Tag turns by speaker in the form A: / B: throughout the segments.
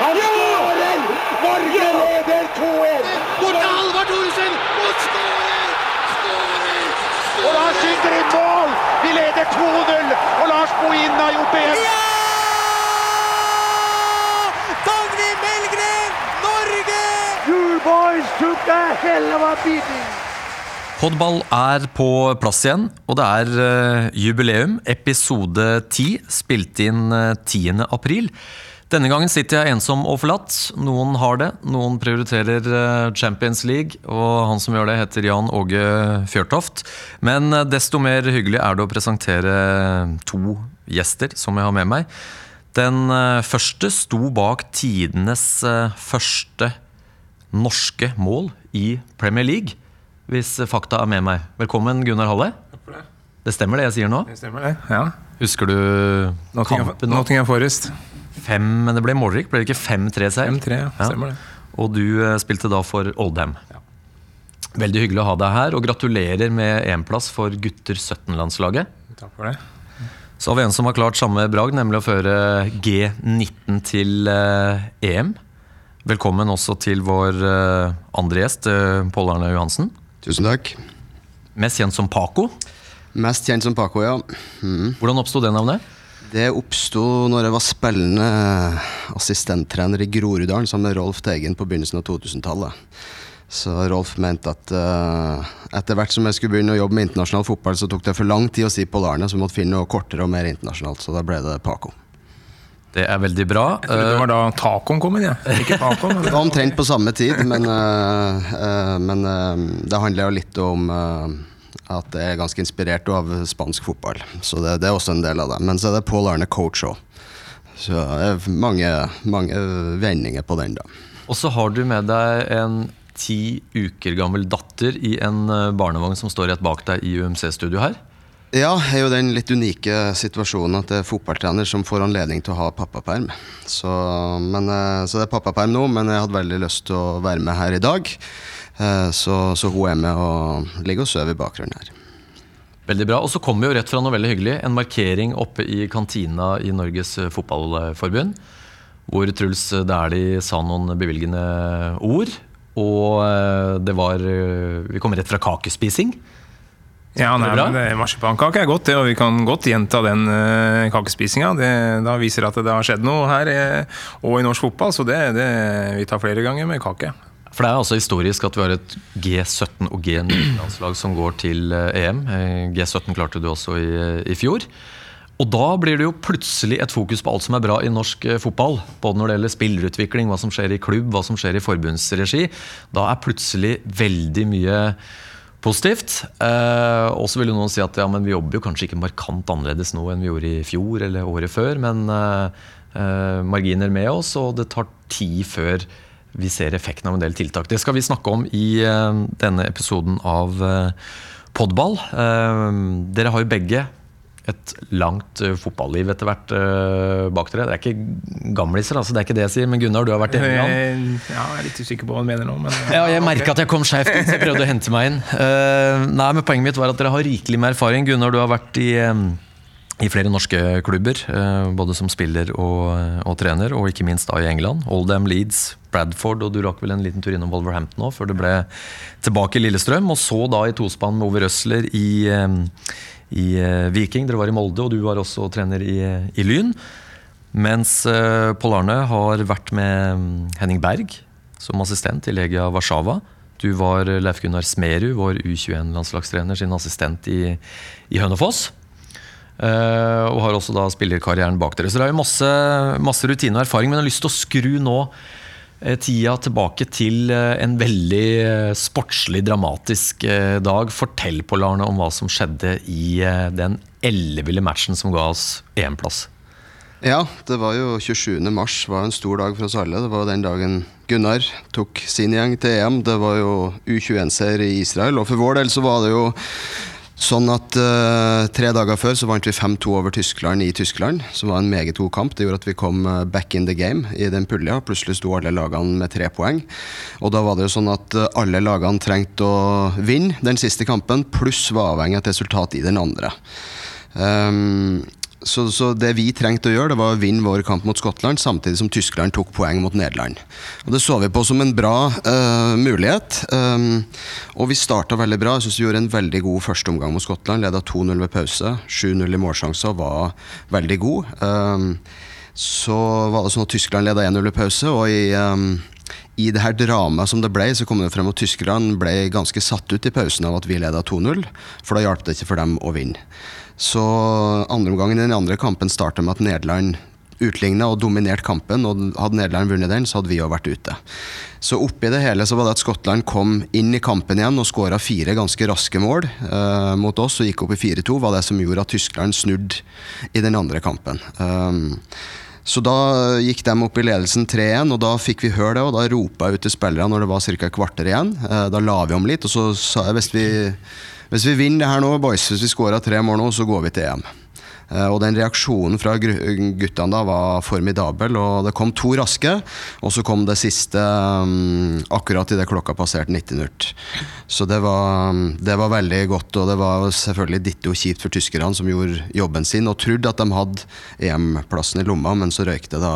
A: Han skårer! Norge leder 2-1!
B: Bort til Halvard Thoresen! Og skårer! Skårer!
A: Og Lars skyter i mål! Vi leder 2-0! Og Lars Bohin har gjort det igjen!
C: Dagny Melgren, Norge!
A: You boys took a hell of a beating!
D: Podball er på plass igjen, og det er eh, jubileum. Episode 10, spilt inn eh, 10. april. Denne gangen sitter jeg ensom og forlatt. Noen har det, noen prioriterer eh, Champions League, og han som gjør det, heter Jan Åge Fjørtoft. Men eh, desto mer hyggelig er det å presentere to gjester som jeg har med meg. Den eh, første sto bak tidenes første norske mål i Premier League, hvis fakta er med meg. Velkommen, Gunnar Halle. Det stemmer det jeg sier nå?
E: Det stemmer, det. Ja.
D: Husker du
E: Nottingham,
D: kampen?
E: Nottingham Forest.
D: Fem, men det ble målrik? Ble det ikke 5-3-seier?
E: 5-3, ja.
D: Ja.
E: Stemmer det.
D: Og du eh, spilte da for Oldham. Veldig hyggelig å ha deg her, og gratulerer med énplass for gutter 17-landslaget.
E: Takk for det.
D: Så har vi en som har klart samme bragd, nemlig å føre G19 til eh, EM. Velkommen også til vår eh, andre gjest, Pål Arne Johansen.
F: Tusen takk.
D: Mest kjent som Paco.
F: Mest kjent som Paco, ja. Mm.
D: Hvordan oppsto det navnet?
F: Det oppsto når jeg var spillende assistenttrener i Groruddalen sammen med Rolf Teigen på begynnelsen av 2000-tallet. Så Rolf mente at uh, etter hvert som jeg skulle begynne å jobbe med internasjonal fotball, så tok det for lang tid å si Pål Arne, så vi måtte finne noe kortere og mer internasjonalt. Så da ble det Paco.
D: Det er veldig bra.
E: Jeg trodde det var da tacoen kom inn, jeg. Ikke Paco.
F: Det var omtrent på samme tid, men, uh, uh, men det handler jo litt om at det er ganske inspirert av spansk fotball. Så det, det er også en del av det. Men så er det Pål Arne coach òg. Så det er mange, mange vendinger på den, da.
D: Og så har du med deg en ti uker gammel datter i en eh, barnevogn som står rett bak deg i UMC-studio her.
F: Ja, det er jo den litt unike situasjonen at det er fotballtrener som får anledning til å ha pappaperm. Så, men, eh, så det er pappaperm nå, men jeg hadde veldig lyst til å være med her i dag. Eh, Så, så hun er med og ligger og sover i bakgrunnen her.
D: Veldig bra. Og så kommer jo rett fra noe veldig hyggelig. En markering oppe i kantina i Norges Fotballforbund. Hvor Truls Dæhlie sa noen bevilgende ord. Og eh, det var eh, Vi kommer rett fra kakespising.
E: Ja, nei,
D: det
E: men det- Marsipankake er godt, det, og vi kan godt gjenta den uh, kakespisinga. Det, da viser at det har skjedd noe her, uh, og i norsk fotball. Så det, det vi tar flere ganger med kake.
D: For det er altså historisk at vi har et G17 og G19-landslag som går til eh, EM. Eh, G17 klarte du også i, i fjor. Og da blir det jo plutselig et fokus på alt som er bra i norsk eh, fotball. Både når det gjelder spillerutvikling, hva som skjer i klubb, hva som skjer i forbundsregi. Da er plutselig veldig mye positivt. Eh, og så vil jo noen si at ja, men vi jobber jo kanskje ikke markant annerledes nå enn vi gjorde i fjor eller året før, men eh, eh, marginer med oss, og det tar tid før vi ser effekten av en del tiltak. Det skal vi snakke om i eh, denne episoden av eh, Podball. Eh, dere har jo begge et langt fotballiv etter hvert bak dere. Det er ikke gamliser, altså, det er ikke det jeg sier, men Gunnar, du har vært i England.
E: Ja, jeg er litt usikker på hva han mener nå, men
D: Ja, jeg merka at jeg kom skjevt ut, så jeg prøvde å hente meg inn. Nei, men Poenget mitt var at dere har rikelig med erfaring. Gunnar, du har vært i, i flere norske klubber, eh, både som spiller og, og trener, og ikke minst da i England. Oldham, Leeds, Bradford, og du rakk vel en liten tur innom Wolverhampton òg, før du ble tilbake i Lillestrøm. Og så da i tospann med Ove Røsler i, eh, i eh, Viking. Dere var i Molde, og du var også trener i, i Lyn. Mens Pål Arne har vært med mm, Henning Berg som assistent i Legia Warszawa. Du var Leif Gunnar Smerud, vår U21-landslagstrener, sin assistent i, i Hønefoss. Eh, og har også da spillerkarrieren bak dere. Så dere har jo masse, masse rutine og erfaring, men jeg har lyst til å skru nå eh, tida tilbake til eh, en veldig sportslig, dramatisk dag. Fortell på Larne om hva som skjedde i den elleville matchen som ga oss EM-plass.
F: Ja, det var jo 27. mars var en stor dag for oss alle. Det var den dagen Gunnar tok sin gjeng til EM. Det var jo U21-seier i Israel. Og for vår del så var det jo sånn at uh, tre dager før så vant vi 5-2 over Tyskland i Tyskland. Som var en meget god kamp. Det gjorde at vi kom eh, back in the game i den pulja. Plutselig sto alle lagene med tre poeng. Og da var det jo sånn at eh, alle lagene trengte å vinne den siste kampen, pluss var avhengig av et resultat i den andre. Um, så, så det vi trengte å gjøre, det var å vinne vår kamp mot Skottland, samtidig som Tyskland tok poeng mot Nederland. Og Det så vi på som en bra uh, mulighet. Um, og vi starta veldig bra. Jeg synes vi gjorde en veldig god første omgang mot Skottland. Leda 2-0 ved pause. 7-0 i målsjanser var veldig god. Um, så var det sånn at Tyskland leda 1-0 ved pause, og i um, i det her dramaet som det ble, så kom det frem at tyskerne ble ganske satt ut i pausen av at vi leda 2-0, for da hjalp det ikke for dem å vinne. Så andre omgangen i den andre kampen starta med at Nederland utligna og dominerte kampen. og Hadde Nederland vunnet den, så hadde vi òg vært ute. Så oppi det hele så var det at Skottland kom inn i kampen igjen og skåra fire ganske raske mål eh, mot oss og gikk opp i 4-2, var det som gjorde at Tyskland snudde i den andre kampen. Um, så da gikk de opp i ledelsen 3-1, og da fikk vi høre det. Og da ropa jeg ut til spillerne når det var ca. et kvarter igjen. Eh, da la vi om litt, og så sa jeg hvis vi hvis vi vinner det her nå, boys, hvis vi scorer tre mål nå, så går vi til EM. Eh, og den reaksjonen fra guttene da var formidabel. og Det kom to raske, og så kom det siste um, akkurat idet klokka passerte 19.00. Så det var, det var, veldig godt, og det var selvfølgelig ditto kjipt for tyskerne, som gjorde jobben sin og trodde at de hadde EM-plassen i lomma, men så røyk det da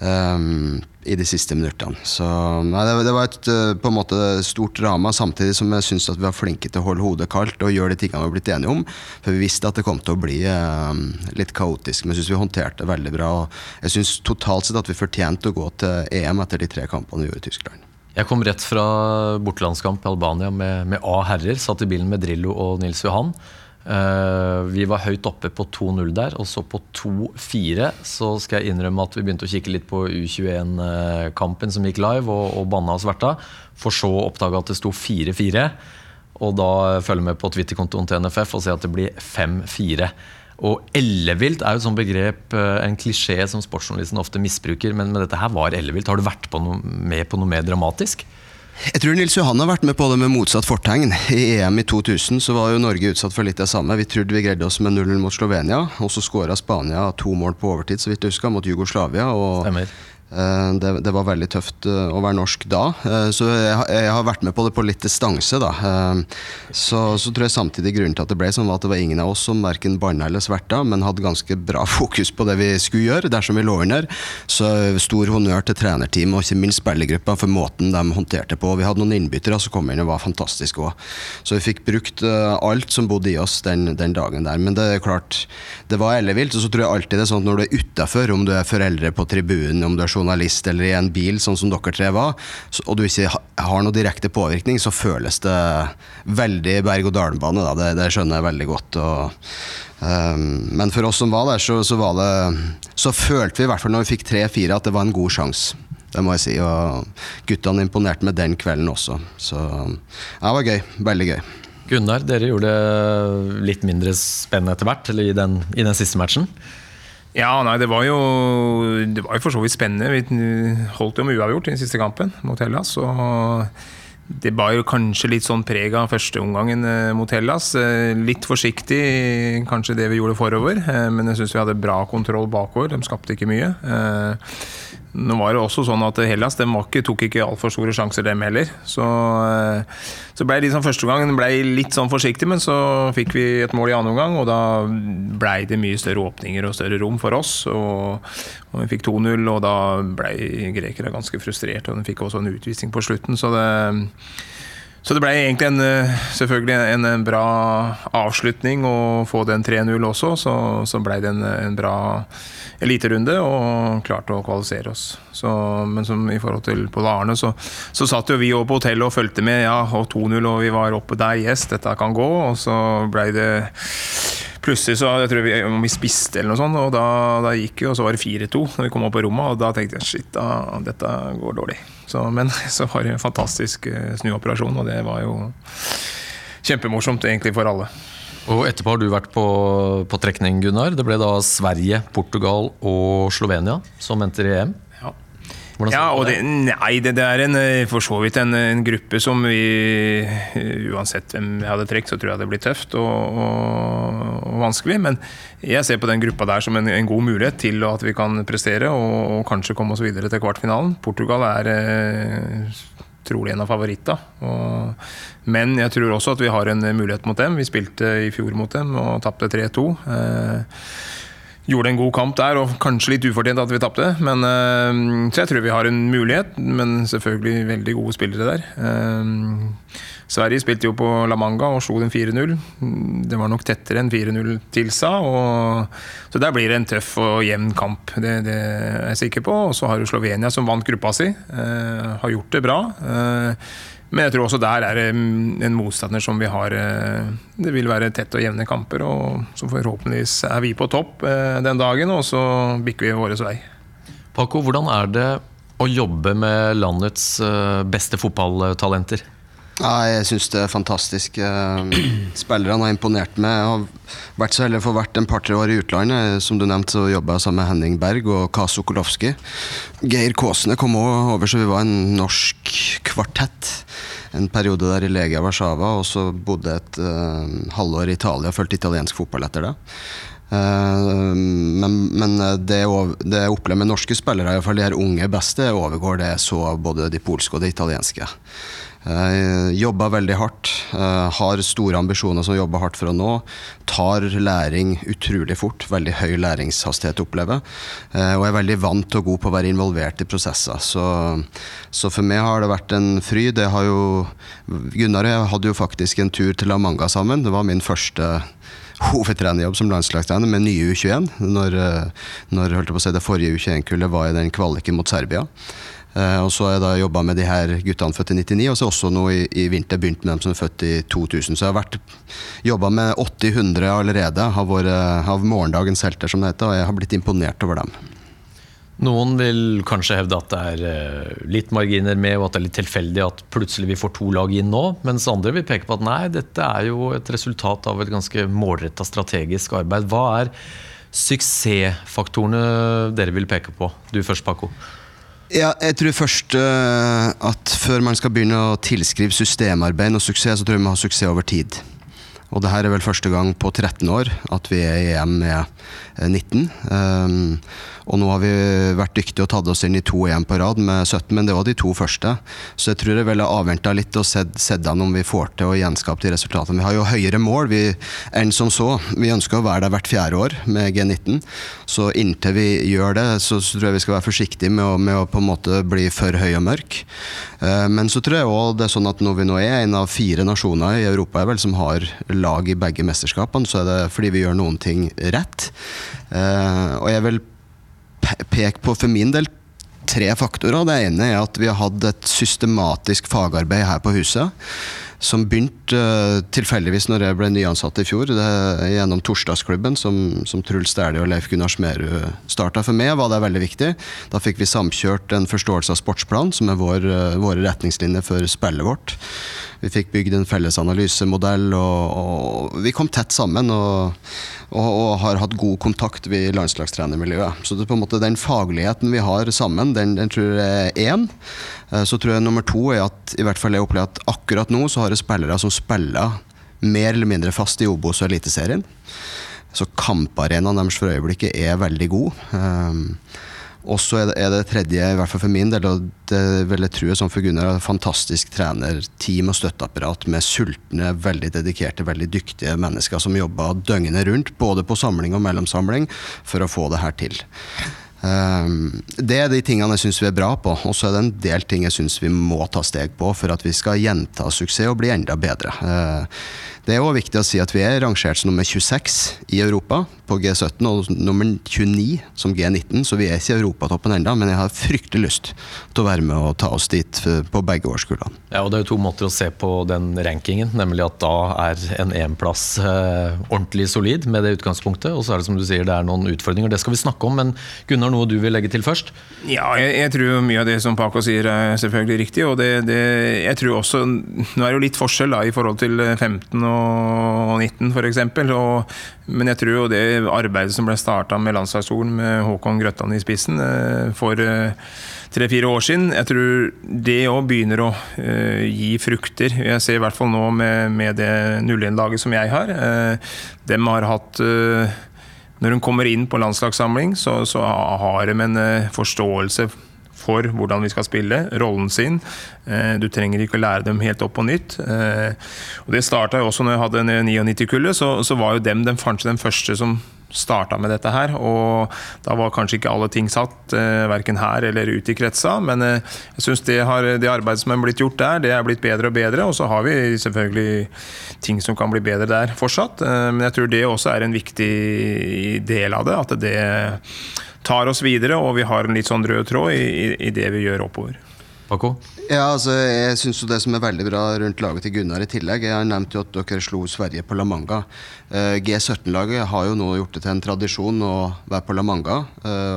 F: um, i de siste minuttene. Så nei, det, det, var et eh, på en måte stort drama, samtidig som jeg syns vi var flinke til å holde hodet kaldt og gjøre de tingene vi har blitt enige om. For vi visste at det kom til å bli um, litt kaotisk, men jeg syns vi håndterte det veldig bra. Og jeg syns totalt sett at vi fortjente å gå til EM etter de tre kampene vi gjorde i Tyskland.
D: Jeg kom rett fra bortelandskamp i Albania med, med A herrer. Satt i bilen med Drillo og Nils Johan. Uh, vi var høyt oppe på 2-0 der, og så på 2-4 så skal jeg innrømme at vi begynte å kikke litt på U21-kampen som gikk live, og, og banna og sverta. For så å oppdage at det sto 4-4. Og da følge med på Twitter-kontoen til NFF og se at det blir 5-4. Og ellevilt er jo et sånt begrep, eh, en klisjé som sportsjournalisten ofte misbruker. Men, med dette her var ellevilt. Har du vært på noe, med på noe mer dramatisk?
F: Jeg tror Nils Johan har vært med på det med motsatt fortegn. I EM i 2000 så var jo Norge utsatt for litt det samme. Vi trodde vi greide oss med 0-0 mot Slovenia, og så skåra Spania to mål på overtid så vidt jeg husker, mot Jugoslavia. og Stemmer. Eh, det, det, var veldig tøft eh, å være norsk da. Eh, så jeg, jeg, har vært med på det på litt distanse, da. Så, så, tror jeg samtidig grunnen til at det ble sånn, var at det var ingen av oss som verken banna eller sverta, men hadde ganske bra fokus på det vi skulle gjøre dersom vi lå under. Så stor honnør til trenerteamet og ikke minst spillergruppa for måten de håndterte på. Vi hadde noen innbyttere som kom inn og var fantastiske òg. Så vi fikk brukt alt som bodde i oss den, den, dagen der. Men det er klart, det var ellevilt. Og så tror jeg alltid det er sånn at når du er utafor, om du er foreldre på tribunen, om du er journalist eller i en bil, sånn som dere tre var, og du ikke har noe direkte påvirkning, så føles det veldig berg-og-dal-bane. Det, det, skjønner jeg veldig godt. Og, um, men for oss som var der, så, så, var det, så følte vi i hvert fall når vi fikk tre-fire, at det var en god sjanse. Det må jeg si. Og guttene imponerte med den kvelden også. Så det var gøy. Veldig gøy.
D: Gunnar, dere gjorde det litt mindre spennende etter hvert, i den, i den siste matchen?
E: Ja, nei, det var jo Det var for så vidt spennende. Vi holdt jo med uavgjort i den siste kampen mot Hellas. Og det var jo kanskje litt sånn preg av førsteomgangen eh, mot Hellas. Eh, litt forsiktig, kanskje det vi gjorde forover, eh, men jeg syns vi hadde bra kontroll bakover. De skapte ikke mye. Nå var det også sånn at Hellas de ikke, tok ikke altfor store sjanser, dem heller. Så, så ble det liksom første omgangen ble litt sånn forsiktig, men så fikk vi et mål i andre omgang, og da ble det mye større åpninger og større rom for oss. Og, og vi fikk 2-0, og da ble grekerne ganske frustrerte, og de fikk også en utvisning på slutten. så det så det ble egentlig en, eh, selvfølgelig en, en bra avslutning å få den 3-0 også. Så, så ble det en, en bra eliterunde og klarte å kvalifisere oss. Så, men som i forhold til Pål Arne, så, så satt jo vi på hotellet og fulgte med. Ja, og 2-0, og vi var oppe der. Yes, dette kan gå. Og så ble det Plutselig så jeg tror vi, vi spiste eller noe sånt, og da, da gikk jo, og så var det 4-2 når vi kom opp på rommet. Og da tenkte jeg shit, da, dette går dårlig. Så, men så var det en fantastisk eh, snuoperasjon, og det var jo kjempemorsomt egentlig for alle.
D: Og etterpå har du vært på, på trekning, Gunnar. Det ble da Sverige, Portugal og Slovenia som endte i EM.
E: Ja, og det, nei, det, det, er en, eh, for så vidt en, en, gruppe som vi eh, Uansett hvem jeg hadde trukket, så tror jeg det blir tøft og, og, og, vanskelig. Men jeg ser på den gruppa der som en, en god mulighet til at vi kan prestere og, og, kanskje komme oss videre til kvartfinalen. Portugal er eh, trolig en av favorittene. Men jeg tror også at vi har en mulighet mot dem. Vi spilte i fjor mot dem og tapte 3-2. Eh, gjorde en god kamp der, og kanskje litt ufortjent at vi tapte. Eh, så jeg tror vi har en mulighet, men selvfølgelig veldig gode spillere der. Eh, Sverige spilte jo på La Manga og slo dem 4-0. Det var nok tettere enn 4-0 tilsa. Og, så der blir det en tøff og jevn kamp, det, det er jeg sikker på. Og så har du Slovenia som vant gruppa si. Eh, har gjort det bra. Men jeg tror også der er det en motstander som vi har eh, Det vil være tett og jevne kamper, og så forhåpentligvis er vi på topp eh, den dagen, og så bikker vi våres vei.
D: Paco, hvordan er det å jobbe med landets eh, beste fotballtalenter?
F: Ja, jeg syns det er fantastisk. Eh, Spillerne har imponert meg. Jeg har vært så heldig å få vært en par-tre år i utlandet. Som du nevnte, så jobba jeg sammen med Henning Berg og Kaso Kolowski. Geir Kåsene kom òg over, så vi var en norsk kvartett. En periode der i Legia Warszawa, og så bodde et uh, halvår i Italia og fulgte italiensk fotball etter det. Uh, men, men det, det, jeg opplever med norske spillere, iallfall de her unge beste, overgår det så både de polske og de italienske. Uh, jobber veldig hardt, uh, har store ambisjoner som jobber hardt for å nå. Tar læring utrolig fort. Veldig høy læringshastighet, å oppleve. Og er veldig vant og god på å være involvert i prosesser. Så, så for meg har det vært en fryd. Gunnar og jeg hadde jo faktisk en tur til La Manga sammen. Det var min første hovedtrenerjobb som landslagstrener med nye U21. Når, når holdt jeg på å si, det forrige U21-kullet var i den kvaliken mot Serbia. Uh, og så har jeg da jobba med de her guttene født i 99, og så også nå i, i vinter begynt med dem som er født i 2000. Så jeg har jobba med 80-100 allerede av, våre, av morgendagens helter, som det heter, og jeg har blitt imponert over dem.
D: Noen vil kanskje hevde at det er eh, litt marginer med, og at det er litt tilfeldig at plutselig vi får to lag inn nå. Mens andre vil peke på at nei, dette er jo et resultat av et ganske målretta strategisk arbeid. Hva er suksessfaktorene dere vil peke på? Du først, Paco.
F: Ja, jeg tror først uh, at før man skal begynne å tilskrive systemarbeid og suksess, så tror jeg vi har suksess over tid. Og det her er vel første gang på 13 år at vi er i EM med 19. Um, og nå har vi vært dyktige og tatt oss inn i to EM på rad med 17, men det var de to første. Så jeg tror jeg ville avventa litt og sett, an om vi får til å gjenskape de resultatene. Vi har jo høyere mål vi, enn som så. Vi ønsker å være der hvert fjerde år med G19. Så inntil vi gjør det, så, så tror jeg vi skal være forsiktige med å, med å, på en måte bli for høy og mørk. Uh, men så tror jeg òg det er sånn at når vi nå er en av fire nasjoner i Europa vel, som har lag i begge mesterskapene, så er det fordi vi gjør noen ting rett. Uh, og jeg vil peke på for min del tre faktorer. Det ene er at vi har hatt et systematisk fagarbeid her på huset. Som begynte uh, tilfeldigvis når jeg ble nyansatt i fjor, det, gjennom Torsdagsklubben, som, som Truls Dæhlie og Leif Gunnar Smerud starta. For meg var det veldig viktig. Da fikk vi samkjørt en forståelse av sportsplan, som er vår, uh, våre retningslinjer for spillet vårt. Vi fikk bygd en felles analysemodell, og, og vi kom tett sammen. og og, og, har hatt god kontakt ved landslagstrenermiljøet. Så det er på en måte den fagligheten vi har sammen, den, den tror jeg er én. Eh, så tror jeg nummer to er at i hvert fall jeg opplever at akkurat nå så har jeg spillere som spiller mer eller mindre fast i Obos og Eliteserien. Så kamparenaen deres for øyeblikket er veldig god. Um, og så er, er, det tredje, i hvert fall for min del, og det vil jeg tro sånn for Gunnar, fantastisk trener, team og støtteapparat med sultne, veldig dedikerte, veldig dyktige mennesker som jobber døgnet rundt, både på samling og mellomsamling, for å få det her til. Um, det er de tingene jeg syns vi er bra på, og så er det en del ting jeg syns vi må ta steg på for at vi skal gjenta suksess og bli enda bedre. Uh, det er òg viktig å si at vi er rangert som nummer 26 i Europa på G17 og nummer 29 som G19, så vi er ikke i europatoppen ennå. Men jeg har fryktelig lyst til å være med og ta oss dit på begge årskullene.
D: Ja, og Det er jo to måter å se på den rankingen, nemlig at da er en EM-plass eh, ordentlig solid med det utgangspunktet. Og så er det som du sier, det er noen utfordringer. Det skal vi snakke om, men Gunnar, noe du vil legge til først?
E: Ja, jeg, jeg tror mye av det som Paco sier er selvfølgelig riktig. Og det, det, jeg tror også Nå er det jo litt forskjell da i forhold til 15 og og 19 f.eks. Men jeg tror jo det arbeidet som ble starta med landslagsskolen med Håkon Grøttan i spissen eh, for eh, tre-fire år siden, jeg tror det òg begynner å uh, gi frukter. Jeg ser i hvert fall nå med, med det 01-laget som jeg har. Uh, dem har hatt uh, Når hun kommer inn på landslagssamling, så, så har de en forståelse for hvordan vi skal spille, rollen sin. Eh, du trenger ikke å lære dem helt opp på nytt. Eh, og Det starta også når jeg hadde 99-kullet, så, så, var jo dem den, kanskje den første som starta med dette her. Og da var kanskje ikke alle ting satt, eh, verken her eller ute i kretsa. Men eh, jeg syns det, det, arbeidet som er blitt gjort der, det er blitt bedre og bedre. Og så har vi selvfølgelig ting som kan bli bedre der fortsatt. Eh, men jeg tror det også er en viktig del av det. At det tar oss videre, og vi har en litt sånn rød tråd i, i det vi gjør oppover.
D: Paco?
F: Ja, altså, jeg synes jo Det som er veldig bra rundt laget til Gunnar i tillegg Jeg nevnte jo at dere slo Sverige på La Manga. Uh, G17-laget har jo nå gjort det til en tradisjon å være på La Manga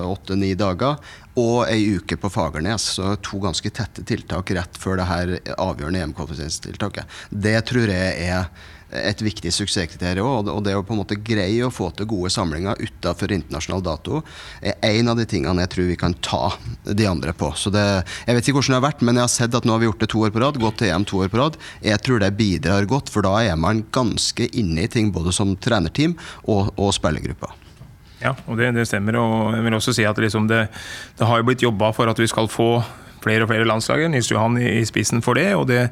F: åtte-ni uh, dager. Og ei uke på Fagernes. Så to ganske tette tiltak rett før det her avgjørende EM-kvalifiseringstiltaket. Det tror jeg er et viktig suksesskriterium. Og det å på en måte greie å få til gode samlinger utenfor internasjonal dato er en av de tingene jeg tror vi kan ta de andre på. Så det, jeg vet ikke hvordan det har vært, men jeg har sett at nå har vi gjort det to år på rad, gått til EM to år på rad. Jeg tror det bidrar godt, for da er man ganske inne i ting både som trenerteam og, og spillergruppa.
E: Ja, og det, det, stemmer. Og jeg vil også si at liksom det, det har jo blitt jobba for at vi skal få flere og flere landslag. Nils Johan i, spissen for det. Og det,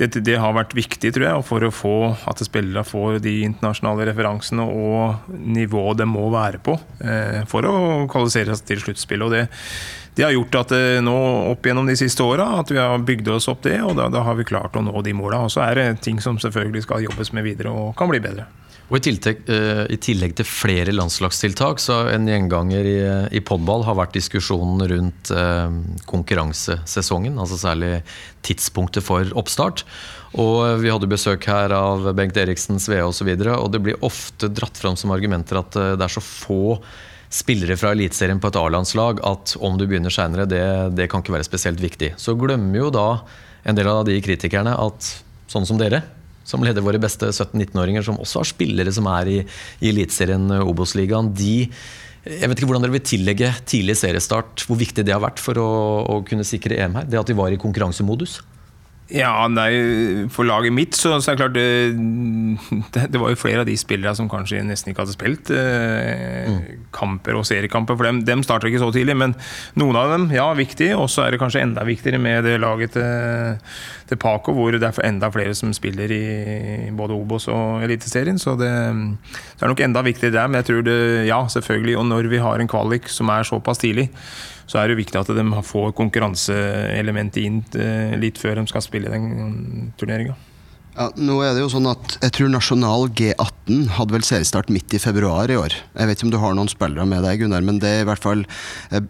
E: det, det, har vært viktig, tror jeg, for å få at spillere får de internasjonale referansene og nivået de må være på eh, for å kvalifisere seg til sluttspillet. Og det, det har gjort at eh, nå opp gjennom de siste åra at vi har bygd oss opp det, og da, da har vi klart å nå de måla. Og så er det ting som selvfølgelig skal jobbes med videre og kan bli bedre.
D: Og i tillegg, uh, i tillegg, til flere landslagstiltak, så en gjenganger i, i podball har vært diskusjonen rundt uh, konkurransesesongen. Altså særlig tidspunktet for oppstart. Og vi hadde besøk her av Bengt Eriksen, Svea osv. Og, så og det blir ofte dratt fram som argumenter at uh, det er så få spillere fra Eliteserien på et A-landslag at om du begynner seinere, det, det kan ikke være spesielt viktig. Så glemmer jo da en del av de kritikerne at sånn som dere som leder våre beste 17-19-åringer, som også har spillere som er i, i Eliteserien eh, Obos-ligaen. De jeg vet ikke hvordan dere vil tillegge tidlig seriestart, hvor viktig det har vært for å, å kunne sikre EM her? Det at de var i konkurransemodus?
E: Ja, nei, For laget mitt så, så er det klart det, det, var jo flere av de spillerne som kanskje nesten ikke hadde spilt eh, mm. kamper og seriekamper. For dem, dem starter ikke så tidlig, men noen av dem, ja, viktig. Og så er det kanskje enda viktigere med det laget til, til Paco, hvor det er enda flere som spiller i både Obos og Eliteserien. Så det, det, er nok enda viktigere der. Men jeg tror det, ja, selvfølgelig. Og når vi har en kvalik som er såpass tidlig, så er det jo viktig at de får konkurranseelementet inn eh, litt før de skal spille den turneringa.
F: Ja, nå er det jo sånn at Jeg tror Nasjonal G18 hadde vel seriestart midt i februar i år. Jeg vet ikke om du har noen spillere med deg, Gunnar, men det er i hvert fall eh,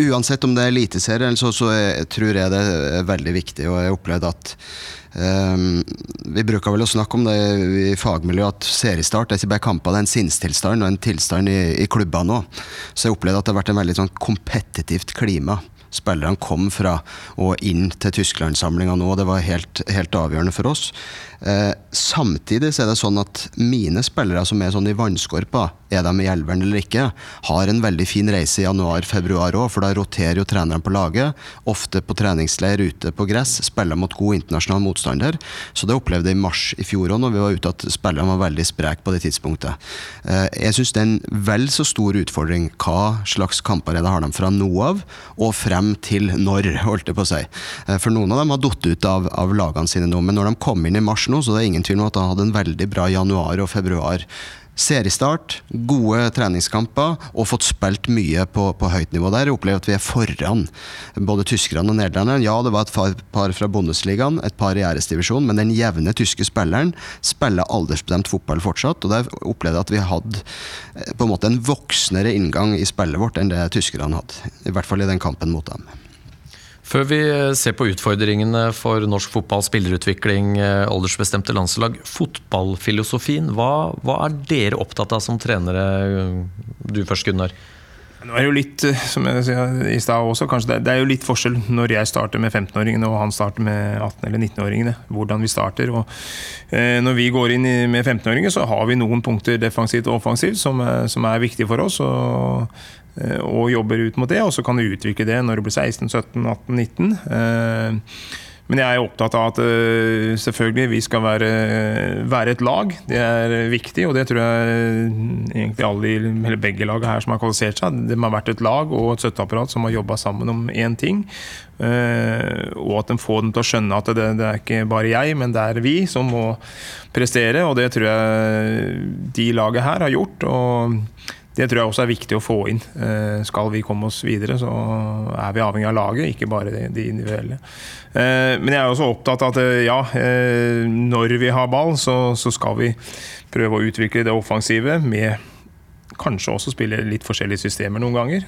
F: Uansett om det er eliteserie, så, så jeg, tror jeg det er veldig viktig. Og jeg opplevde at um, Vi bruker vel å snakke om det i fagmiljøet at seriestart er ikke bare kamper, det er en sinnstilstand og en tilstand i, i klubbene òg. Så jeg opplevde at det har vært en veldig sånn kompetitivt klima spillerne kom fra og inn til Tysklandssamlinga nå. Det var helt, helt avgjørende for oss. Eh, samtidig så er det sånn at mine spillere som er sånn i vannskorpa, er de i elveren eller ikke, har en veldig fin reise i januar-februar òg, for da roterer jo treneren på laget. Ofte på treningsleir ute på gress, spiller mot god internasjonal motstander. Så det opplevde jeg i mars i fjor òg, når vi var ute, at spillerne var veldig spreke på det tidspunktet. Eh, jeg syns det er en vel så stor utfordring hva slags kamper det har de fra nå av, og frem til når, holdt jeg på å si. Eh, for noen av dem har falt ut av, av lagene sine nå, men når de kom inn i mars nå, så det er ingen tvil om at han hadde en veldig bra januar og februar. Seriestart, gode treningskamper og fått spilt mye på, på høyt nivå der. Jeg opplever at vi er foran både tyskerne og nederlenderne. Ja, det var et par fra Bundesligaen, et par i æresdivisjonen, men den jevne tyske spilleren spiller aldersbestemt fotball fortsatt. og Der opplevde jeg at vi hadde eh, på en måte en voksnere inngang i spillet vårt enn det tyskerne hadde. I hvert fall i den kampen mot dem.
D: Før vi ser på utfordringene for norsk fotball, spillerutvikling, eh, aldersbestemte landslag. Fotballfilosofien, hva, hva, er dere opptatt av som trenere? Du først, Gunnar.
E: Nå er det jo litt, eh, som jeg sa i stad også, kanskje det, er jo litt forskjell når jeg starter med 15-åringene og han starter med 18- eller 19-åringene. Hvordan vi starter. Og, eh, når vi går inn med 15-åringer, så har vi noen punkter defensivt og offensivt som, som er viktige for oss. Og Eh, og jobber ut mot det, og så kan du utvikle det når du blir 16, 17, 18, 19. men jeg er opptatt av at uh, selvfølgelig vi skal være, være, et lag. Det er viktig, og det tror jeg egentlig alle, eller begge lagene her som har kvalifisert seg. De har vært et lag og et støtteapparat som har jobba sammen om én ting. Og at de får dem til å skjønne at det, det, er ikke bare jeg, men det er vi som må prestere. Og det tror jeg de laget her har gjort. og det tror jeg også er viktig å få inn. Uh, skal vi komme oss videre, så er vi avhengig av laget, ikke bare de, individuelle. Uh, men jeg er også opptatt av at ja, når vi har ball, så, så skal vi prøve å utvikle det offensive med kanskje også spille litt forskjellige systemer noen ganger.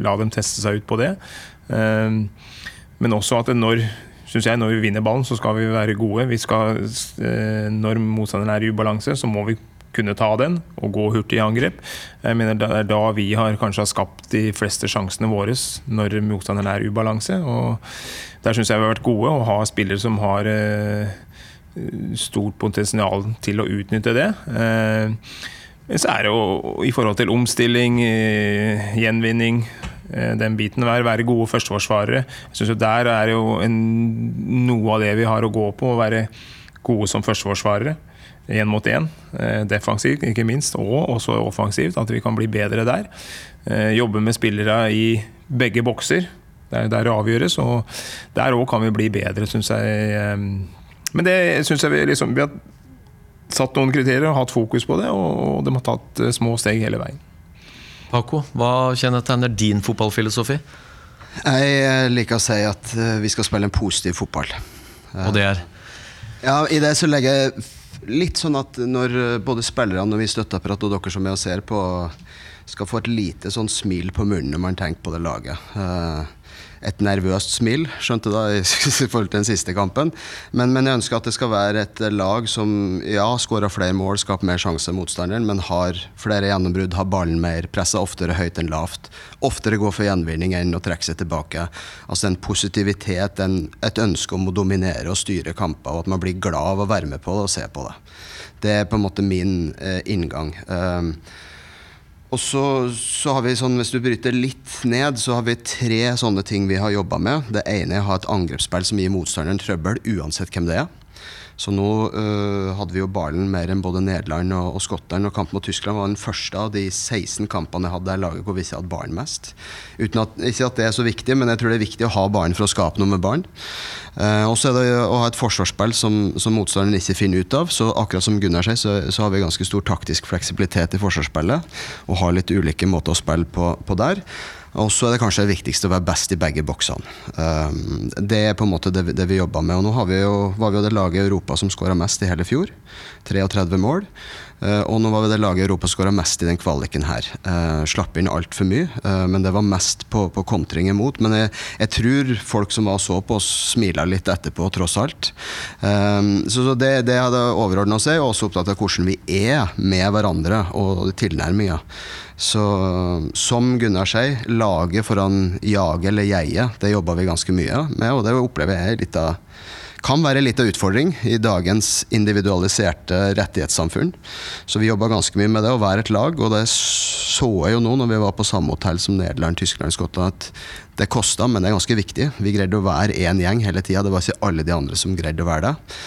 E: La dem teste seg ut på det. Men også at når, jeg, når vi vinner ballen, så skal vi være gode. Vi skal, eh, når motstanderen er i ubalanse, så må vi kunne ta den og gå hurtig i angrep. Jeg mener Det er da vi har kanskje har skapt de fleste sjansene våre når motstanderen er ubalanse. og Der syns jeg vi har vært gode å ha spillere som har eh, stort potensial til å utnytte det. Eh, men så er det jo i forhold til omstilling, gjenvinning Eh, den biten. Være, være gode førsteforsvarere. Jeg synes jo Der er jo en, noe av det vi har å gå på. Å være gode som førsteforsvarere. Én mot én. Eh, defensivt, ikke minst. Og også offensivt. At vi kan bli bedre der. Eh, jobbe med spillere i begge bokser. Der, der det avgjøres. Og der òg kan vi bli bedre, syns jeg. Men det syns jeg vi liksom Vi har satt noen kriterier og hatt fokus på det, og de har tatt små steg hele veien.
D: Paco, hva kjennetegner din fotballfilosofi?
F: Jeg liker å si at eh, vi skal spille en positiv fotball.
D: Og det er?
F: Ja, I det så legger jeg litt sånn at når eh, både spillerne og vi støtteapparat og dere som er og ser på, skal få et lite sånn smil på munnen når man tenker på det laget. Et nervøst smil, skjønte da, i forhold til den siste kampen. Men, men, jeg ønsker at det skal være et lag som ja, skårer flere mål, skaper mer sjanse enn motstanderen, men har flere gjennombrudd, har ballen mer, presser oftere høyt enn lavt. Oftere går for gjenvinning enn å trekke seg tilbake. Altså en positivitet, en, et ønske om å dominere og styre kamper, og at man blir glad av å være med på det og se på det. Det er på en måte min eh, inngang. Uh, og så, så, har vi sånn, Hvis du bryter litt ned, så har vi tre sånne ting vi har jobba med. Det ene er å ha et angrepsspill som gir motstanderen trøbbel, uansett hvem det er. Så nå uh, hadde vi jo ballen mer enn både Nederland og, og Skottland. Og kampen mot Tyskland var den første av de 16 kampene jeg hadde der laget hvor vi ikke hadde ballen mest. Uten at, ikke at det er så viktig, men jeg tror det er viktig å ha ballen for å skape noe med ballen. Uh, og så er det å ha et forsvarsspill som, som motstanderen ikke finner ut av. Så akkurat som Gunnar sier, så, så, har vi ganske stor taktisk fleksibilitet i forsvarsspillet. Og har litt ulike måter å spille på, på der. Og så er det kanskje det viktigste å være best i begge boksene. Um, det er på en måte det, det vi jobber med. Og nå vi jo, var vi jo det laget i Europa som skåra mest i hele fjor. 33 mål. Uh, og nå var vi det laget i Europa som skåra mest i den kvaliken her. Uh, slapp inn altfor mye, uh, men det var mest på, på kontring imot. Men jeg, jeg, tror folk som var og så på oss, smila litt etterpå, tross alt. Um, så, så det, det hadde overordna seg, og også opptatt av hvordan vi er med hverandre og tilnærminga. Så som Gunnar sier, laget foran jaget eller jeget, det jobba vi ganske mye med, og det opplever jeg litt av kan være litt av utfordring i dagens individualiserte rettighetssamfunn. Så vi jobba ganske mye med det, å være et lag. Og det så jeg jo nå når vi var på samme hotell som Nederland, Tyskland, Skottland, at det kosta, men det er ganske viktig. Vi greide å være én gjeng hele tida. Det var ikke alle de andre som greide å være det.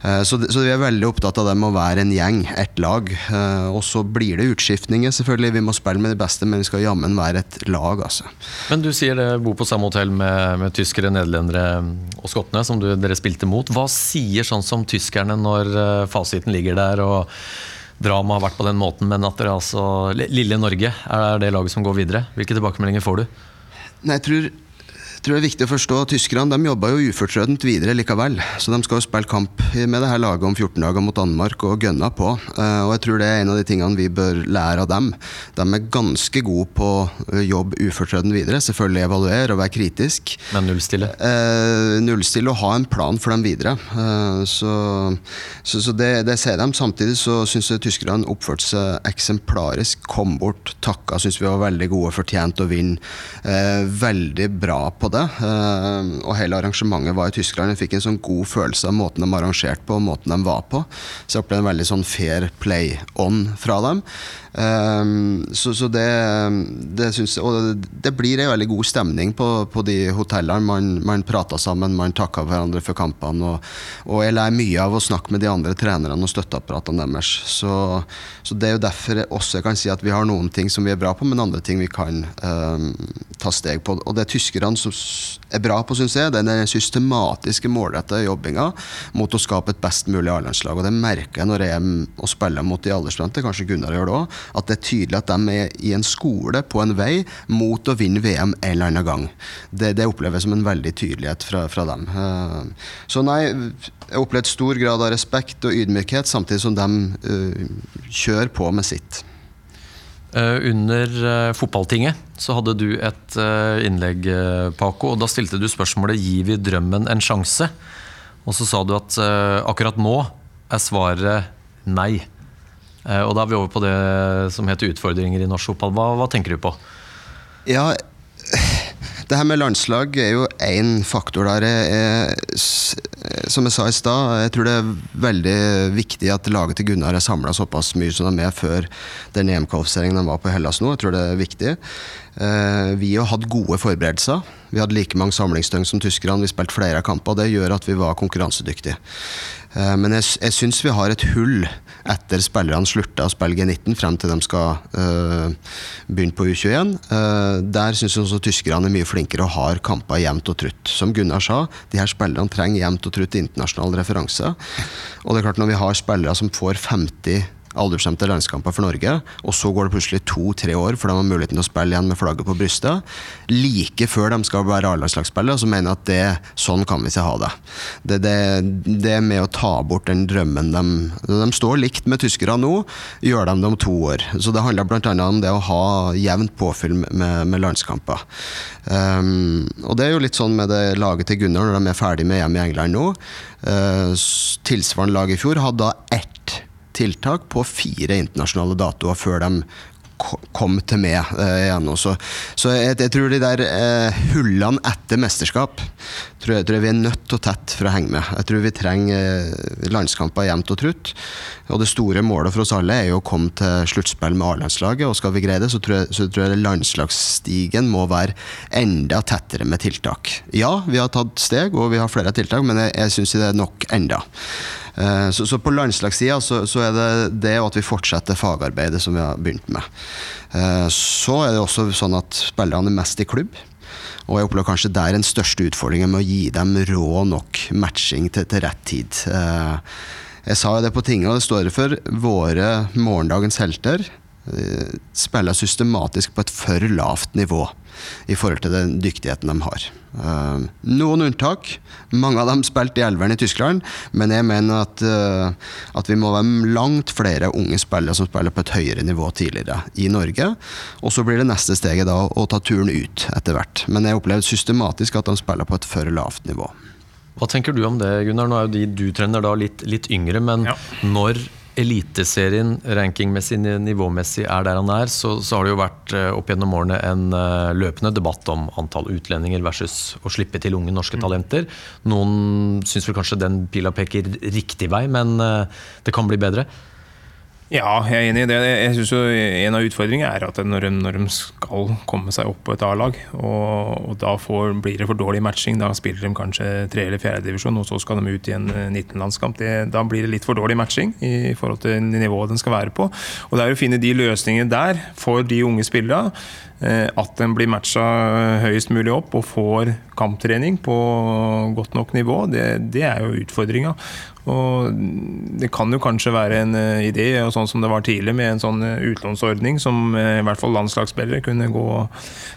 F: Eh, så, så, vi er veldig opptatt av det med å være en gjeng, ett lag. Eh, og så blir det utskiftninger, selvfølgelig. Vi må spille med de beste, men vi skal jammen være et lag, altså.
D: Men du sier det, bor på samme hotell med, med tyskere, nederlendere og skottene, som du, dere spilte mot. Hva sier sånn som tyskerne når eh, fasiten ligger der? og dramaet har vært på den måten, men at dere altså Lille Norge er det laget som går videre. Hvilke tilbakemeldinger får du?
F: Nei, jeg tror tror det er viktig å forstå at Tyskerne de jobba jo ufortrødent videre likevel. Så de skal jo spille kamp med det her laget om 14 dager mot Danmark og gønna på. Uh, og jeg tror det er en av de tingene vi bør lære av dem. De er ganske gode på å jobbe ufortrødent videre. Selvfølgelig evaluere og være kritisk.
D: Men nullstille?
F: Uh, nullstille og ha en plan for dem videre. Uh, så, så, så det, det, ser de. Samtidig så syns jeg tyskerne oppførte seg eksemplarisk. Kom bort, takka, syns vi var veldig gode, fortjent å vinne. veldig bra på det. Eh, og hele arrangementet var i Tyskland. Jeg fikk en sånn god følelse av måten de arrangerte på og måten de var på. Så jeg opplevde en veldig sånn fair play on fra dem. Um, så, så det, det syns Og det blir en veldig god stemning på, på de hotellene. Man, man prater sammen, man takker hverandre for kampene. Og, og jeg lærer mye av å snakke med de andre trenerne og støtteapparatene deres. Så, så det er jo derfor jeg også kan si at vi har noen ting som vi er bra på, men andre ting vi kan um, ta steg på. Og det tyskerne som er bra på, syns jeg, det er den systematiske, målretta jobbinga mot å skape et best mulig A-landslag. Og det merker jeg når jeg er og spiller mot de aldersbestemte, kanskje Gunnar gjør det òg, at det er tydelig at de er i en skole på en vei mot å vinne VM en eller annen gang. Det, det oppleves som en veldig tydelighet fra, fra dem. Uh, så nei, jeg opplevde stor grad av respekt og ydmykhet, samtidig som de uh, kjører på med sitt.
D: Uh, under fotballtinget så hadde du et innlegg, Paco. og Da stilte du spørsmålet 'Gir vi drømmen en sjanse?' Og så sa du at akkurat nå er svaret nei. Og da er vi over på det som heter utfordringer i norsk fotball. Hva, hva tenker du på?
F: Ja, det her med landslag er jo én faktor der. Jeg, som jeg sa i stad, jeg tror det er veldig viktig at laget til Gunnar er samla såpass mye som de er før den EM-kvalifiseringen de var på Hellas nå. Jeg tror det er viktig. Eh, vi har hatt gode forberedelser. Vi hadde like mange samlingsdøgn som tyskerne. Vi spilte flere kamper. Det gjør at vi var konkurransedyktige. Eh, men jeg, jeg syns vi har et hull etter spillerne slutta å spille G19 frem til de skal øh, begynne på U21. Uh, der syns jeg også tyskerne er mye flinkere og har kamper jevnt og trutt. Som Gunnar sa, de her spillerne trenger jevnt og trutt internasjonale referanser. Og det er klart når vi har spillere som får 50 aldersbestemte landskamper for Norge, og så går det plutselig to-tre år før de har muligheten til å spille igjen med flagget på brystet. Like før de skal være A-landslagsspillere, så mener jeg at det, sånn kan vi ikke ha det. Det, det. det, med å ta bort den drømmen de De står likt med tyskere nå, gjør de det om to år. Så det handler bl.a. om det å ha jevnt påfyll med, med landskamper. Um, og det er jo litt sånn med det laget til Gunnar når de er ferdig med EM i England nå. Uh, tilsvarende lag i fjor hadde da ett tiltak på fire internasjonale datoer før de kom til meg eh, igjen. Også. så jeg, jeg, tror de der eh, hullene etter mesterskap tror jeg, tror jeg, vi er nødt til å tette for å henge med. Jeg tror vi trenger eh, landskamper jevnt og trutt. Og det store målet for oss alle er jo å komme til sluttspill med A-landslaget. Og skal vi greie det, så tror, jeg, så tror jeg landslagsstigen må være enda tettere med tiltak. Ja, vi har tatt steg, og vi har flere tiltak, men jeg, jeg syns det er nok enda. Eh, så, så, på landslagssida så, så, er det det at vi fortsetter fagarbeidet som vi har begynt med. Eh, så er det også sånn at spillerne er mest i klubb. Og jeg opplever kanskje der den største utfordringen med å gi dem rå nok matching til, til rett tid. Eh, jeg sa jo det på tinget, og det står for. Våre morgendagens helter spiller systematisk på et for lavt nivå i forhold til den dyktigheten de har. Uh, noen unntak. Mange av dem spilte i elveren i Tyskland, men jeg mener at, uh, at vi må være langt flere unge spillere som spiller på et høyere nivå tidligere i Norge. Og så blir det neste steget da å ta turen ut etter hvert. Men jeg opplever systematisk at de spiller på et for lavt nivå.
D: Hva tenker du om det, Gunnar? Nå er jo de du trener da litt, litt yngre, men ja. når Eliteserien rankingmessig, nivåmessig er der han er, så, så, har det jo vært eh, opp gjennom årene en uh, løpende debatt om antall utlendinger versus å slippe til unge norske mm. talenter. Noen syns vel kanskje den pila peker riktig vei, men uh, det kan bli bedre.
E: Ja, jeg er enig i det. Jeg synes jo En av utfordringene er at når de, når de skal komme seg opp på et A-lag, og, og, da får, blir det for dårlig matching, da spiller de kanskje tre- eller fjerdedivisjon, og så skal de ut i en 19-landskamp. Eh, da blir det litt for dårlig matching i forhold til nivået den skal være på. Og Det er å finne de løsningene der for de unge spillerne. Eh, at de blir matcha høyest mulig opp og får kamptrening på godt nok nivå, det, det er jo utfordringa. Og det kan jo kanskje være en uh, idé, og sånn som det var tidlig, med en sånn uh, utlånsordning som uh, i hvert fall landslagsspillere kunne gå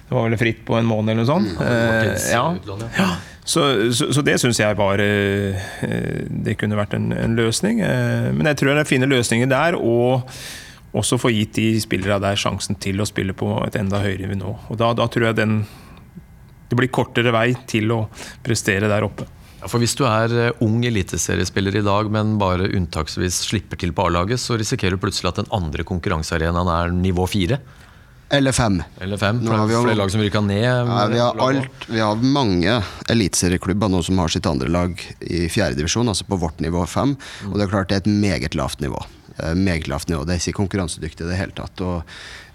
E: Det var vel fritt på en måned eller noe sånt. Mm, ja. ja. Så, så, så, det syns jeg var Det kunne vært en, en løsning. Men jeg tror jeg finner løsninger der, og også få gitt de spillerne der sjansen til å spille på et enda høyere nivå. Og da, da tror jeg den Det blir kortere vei til å prestere der oppe.
D: Ja, for Hvis du er eh, ung eliteseriespiller i dag, men bare unntaksvis slipper til på A-laget, så risikerer du plutselig at den andre konkurransearenaen er nivå fire.
F: Eller fem.
D: Eller fem, for det er flere lag som rykka ned.
F: Ja, vi, har alt, vi har mange eliteserieklubber nå som har sitt andre lag i fjerdedivisjon, altså på vårt nivå fem. Og det er klart det er et meget lavt nivå. eh, meget lavt nivå. Det er ikke konkurransedyktig i det hele tatt. Og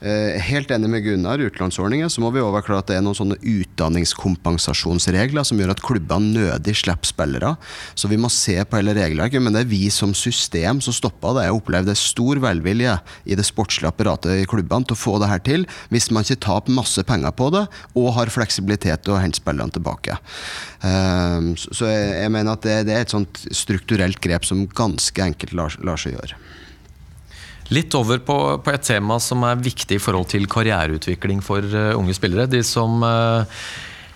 F: eh, Helt enig med Gunnar, utenlandsordninger, så må vi også være klar at det er noen sånne utdanningskompensasjonsregler som gjør at klubbene nødig slipper spillere. Så vi må se på hele regelverket, men det er vi som system som stopper det. Jeg opplevde stor velvilje i det sportslige apparatet i klubbene til å få det her til, hvis man ikke taper masse penger på det og har fleksibilitet til å hente spillerne tilbake. Um, så jeg, mener at det, er et sånt strukturelt grep som ganske enkelt lar, seg gjøre.
D: Litt over på, på, et tema som er viktig i forhold til karriereutvikling for uh, unge spillere. De som uh,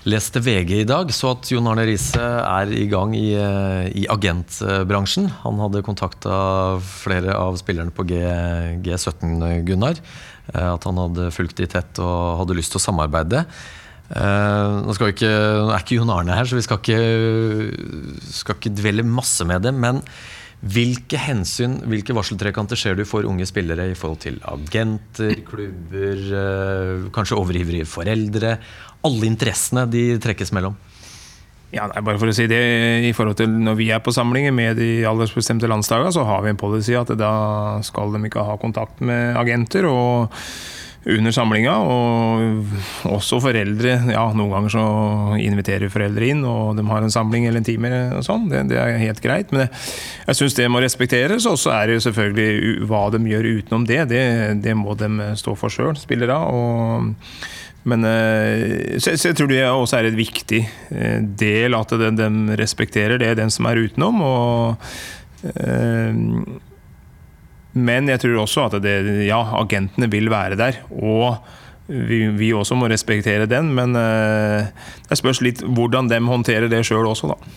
D: leste VG i dag, så at Jon Arne Riise er i gang i, uh, i agentbransjen. Han hadde kontakta flere av spillerne på G, G17, Gunnar. At han hadde fulgt de tett og hadde lyst til å samarbeide. Uh, nå, ikke, er ikke Jon Arne her, så vi skal ikke, skal ikke dvele masse med det. Men hvilke hensyn, hvilke varseltrekanter ser du for unge spillere i forhold til agenter, klubber, uh, kanskje overivrige foreldre? Alle interessene de trekkes mellom.
E: Ja, nei, bare for å si det, i forhold til Når vi er på samlinger med de aldersbestemte landslagene, så har vi en policy at da skal de ikke ha kontakt med agenter. og under samlinga. Og også foreldre. Ja, noen ganger så inviterer foreldre inn, og de har en samling eller en time og sånn. Det, det, er helt greit. Men jeg, jeg syns det må respekteres. Og så er det jo selvfølgelig hva de gjør utenom det. Det, det må de stå for sjøl, spillere. Og men eh, så, jeg tror det også er et viktig eh, del at de, de respekterer det, den som er utenom. og eh, men jeg tror også at det, ja, agentene vil være der. Og vi, vi også må respektere den, men det spørs litt hvordan de håndterer det sjøl også, da.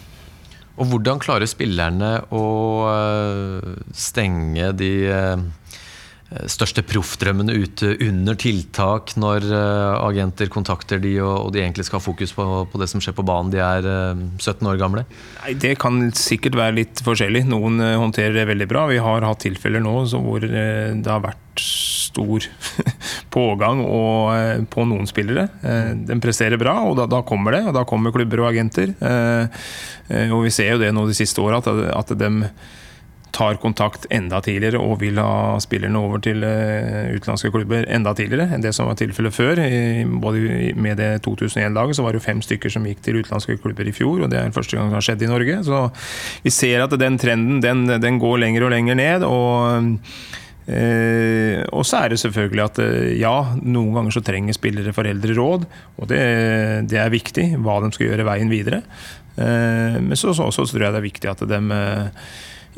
D: Og hvordan klarer spillerne å stenge de største proffdrømmene ute under tiltak når uh, agenter kontakter de og, de egentlig skal ha fokus på, på, det som skjer på banen? De er uh, eh, 17 år gamle?
E: Nei, Det kan sikkert være litt forskjellig. Noen håndterer det veldig bra. Vi har hatt tilfeller nå hvor det har vært stor pågang og, på noen spillere. De presterer bra, og da, da, kommer det. og Da kommer klubber og agenter. Og vi ser jo det nå de siste åra, at, at de tar kontakt enda tidligere og vil ha spillerne over til eh, utenlandske klubber enda tidligere enn det som var tilfellet før. Både med det 2001-laget så var det fem stykker som gikk til utenlandske klubber i fjor, og det er første gang det har skjedd i Norge. Så vi ser at den trenden den, den går lenger og lenger ned. og Eh, og så er det selvfølgelig at eh, ja, noen ganger så trenger spillere foreldre råd, og det, det er viktig hva de skal gjøre veien videre. Eh, men så, så, så, tror jeg det er viktig at de eh,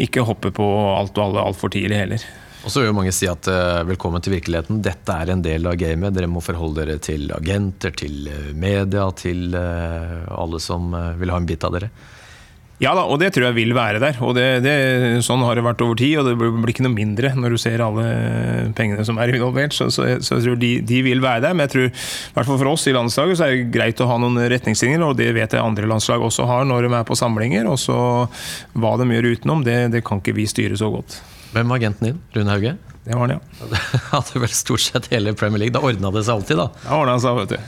E: ikke hoppe på alt og alle altfor tidlig heller.
D: Og så vil mange si at uh, velkommen til virkeligheten. Dette er en del av gamet. Dere må forholde dere til agenter, til uh, media, til uh, alle som vil ha en bit av dere.
E: Ja da, og det tror jeg vil være der. og det, det, Sånn har det vært over tid, og det blir ikke noe mindre når du ser alle pengene som er involvert. Så, så, så jeg tror de, de, vil være der. Men jeg tror, i hvert fall for oss i landslaget, så er det greit å ha noen retningslinjer, og det vet jeg andre landslag også har når de er på samlinger. Og så hva de gjør utenom, det, det kan ikke vi styre så godt.
D: Hvem var agenten din? Rune Hauge?
E: Det var han, ja.
D: Det hadde vel stort sett hele Premier League. Da ordna det seg alltid, da.
E: Da ordna det seg, vet du.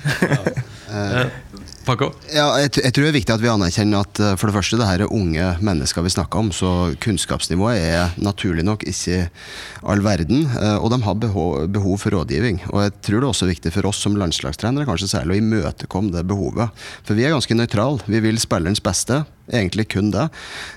E: ja.
D: Paco?
F: Ja, jeg, jeg, tror det er viktig at vi anerkjenner at eh, for det første, det her er unge mennesker vi snakker om, så kunnskapsnivået er naturlig nok ikke all verden. Eh, og de har behov, behov for rådgivning. Og jeg tror det er også viktig for oss som landslagstrenere kanskje særlig å imøtekomme det behovet. For vi er ganske nøytrale. Vi vil spillerens beste egentlig kun det.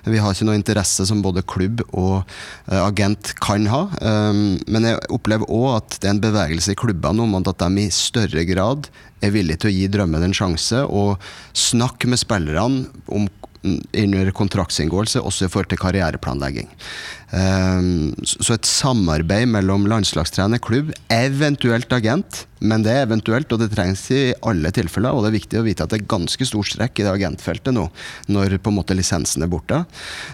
F: Vi har ikke noe interesse som både klubb og uh, agent kan ha. Um, men jeg opplever òg at det er en bevegelse i klubbene om at de i større grad er villige til å gi drømmen en sjanse og snakke med spillerne om under kontraktsinngåelse, også i forhold til karriereplanlegging. Um, så et samarbeid mellom landslagstrener, klubb, eventuelt agent, men det er eventuelt, og det trengs i alle tilfeller. Og det er viktig å vite at det er ganske stor strekk i det agentfeltet nå, når på en måte lisensen er borte.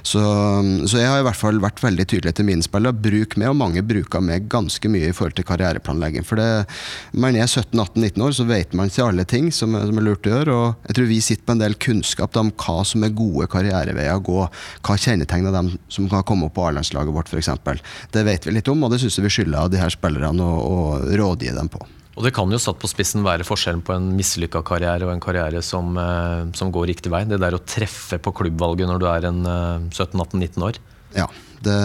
F: Så, så jeg har i hvert fall vært veldig tydelig til mine spillere. Bruk med, og mange bruker med ganske mye i forhold til karriereplanlegging. For det, man er 17-18-19 år, så vet man ikke alle ting som som er, lurt å gjøre. Og jeg tror vi sitter på en del kunnskap om hva som er gode karriereveier å gå. Hva kjennetegner dem som kan komme opp på A-landslaget vårt, f.eks. Det vet vi litt om, og det syns jeg vi skylder de her spillerne å rådgi dem på.
D: Og det kan jo satt på spissen være forskjellen på en mislykka karriere og en karriere som, eh, som, går riktig vei. Det der å treffe på klubbvalget når du er en 17-18-19 eh, år.
F: Ja. Det,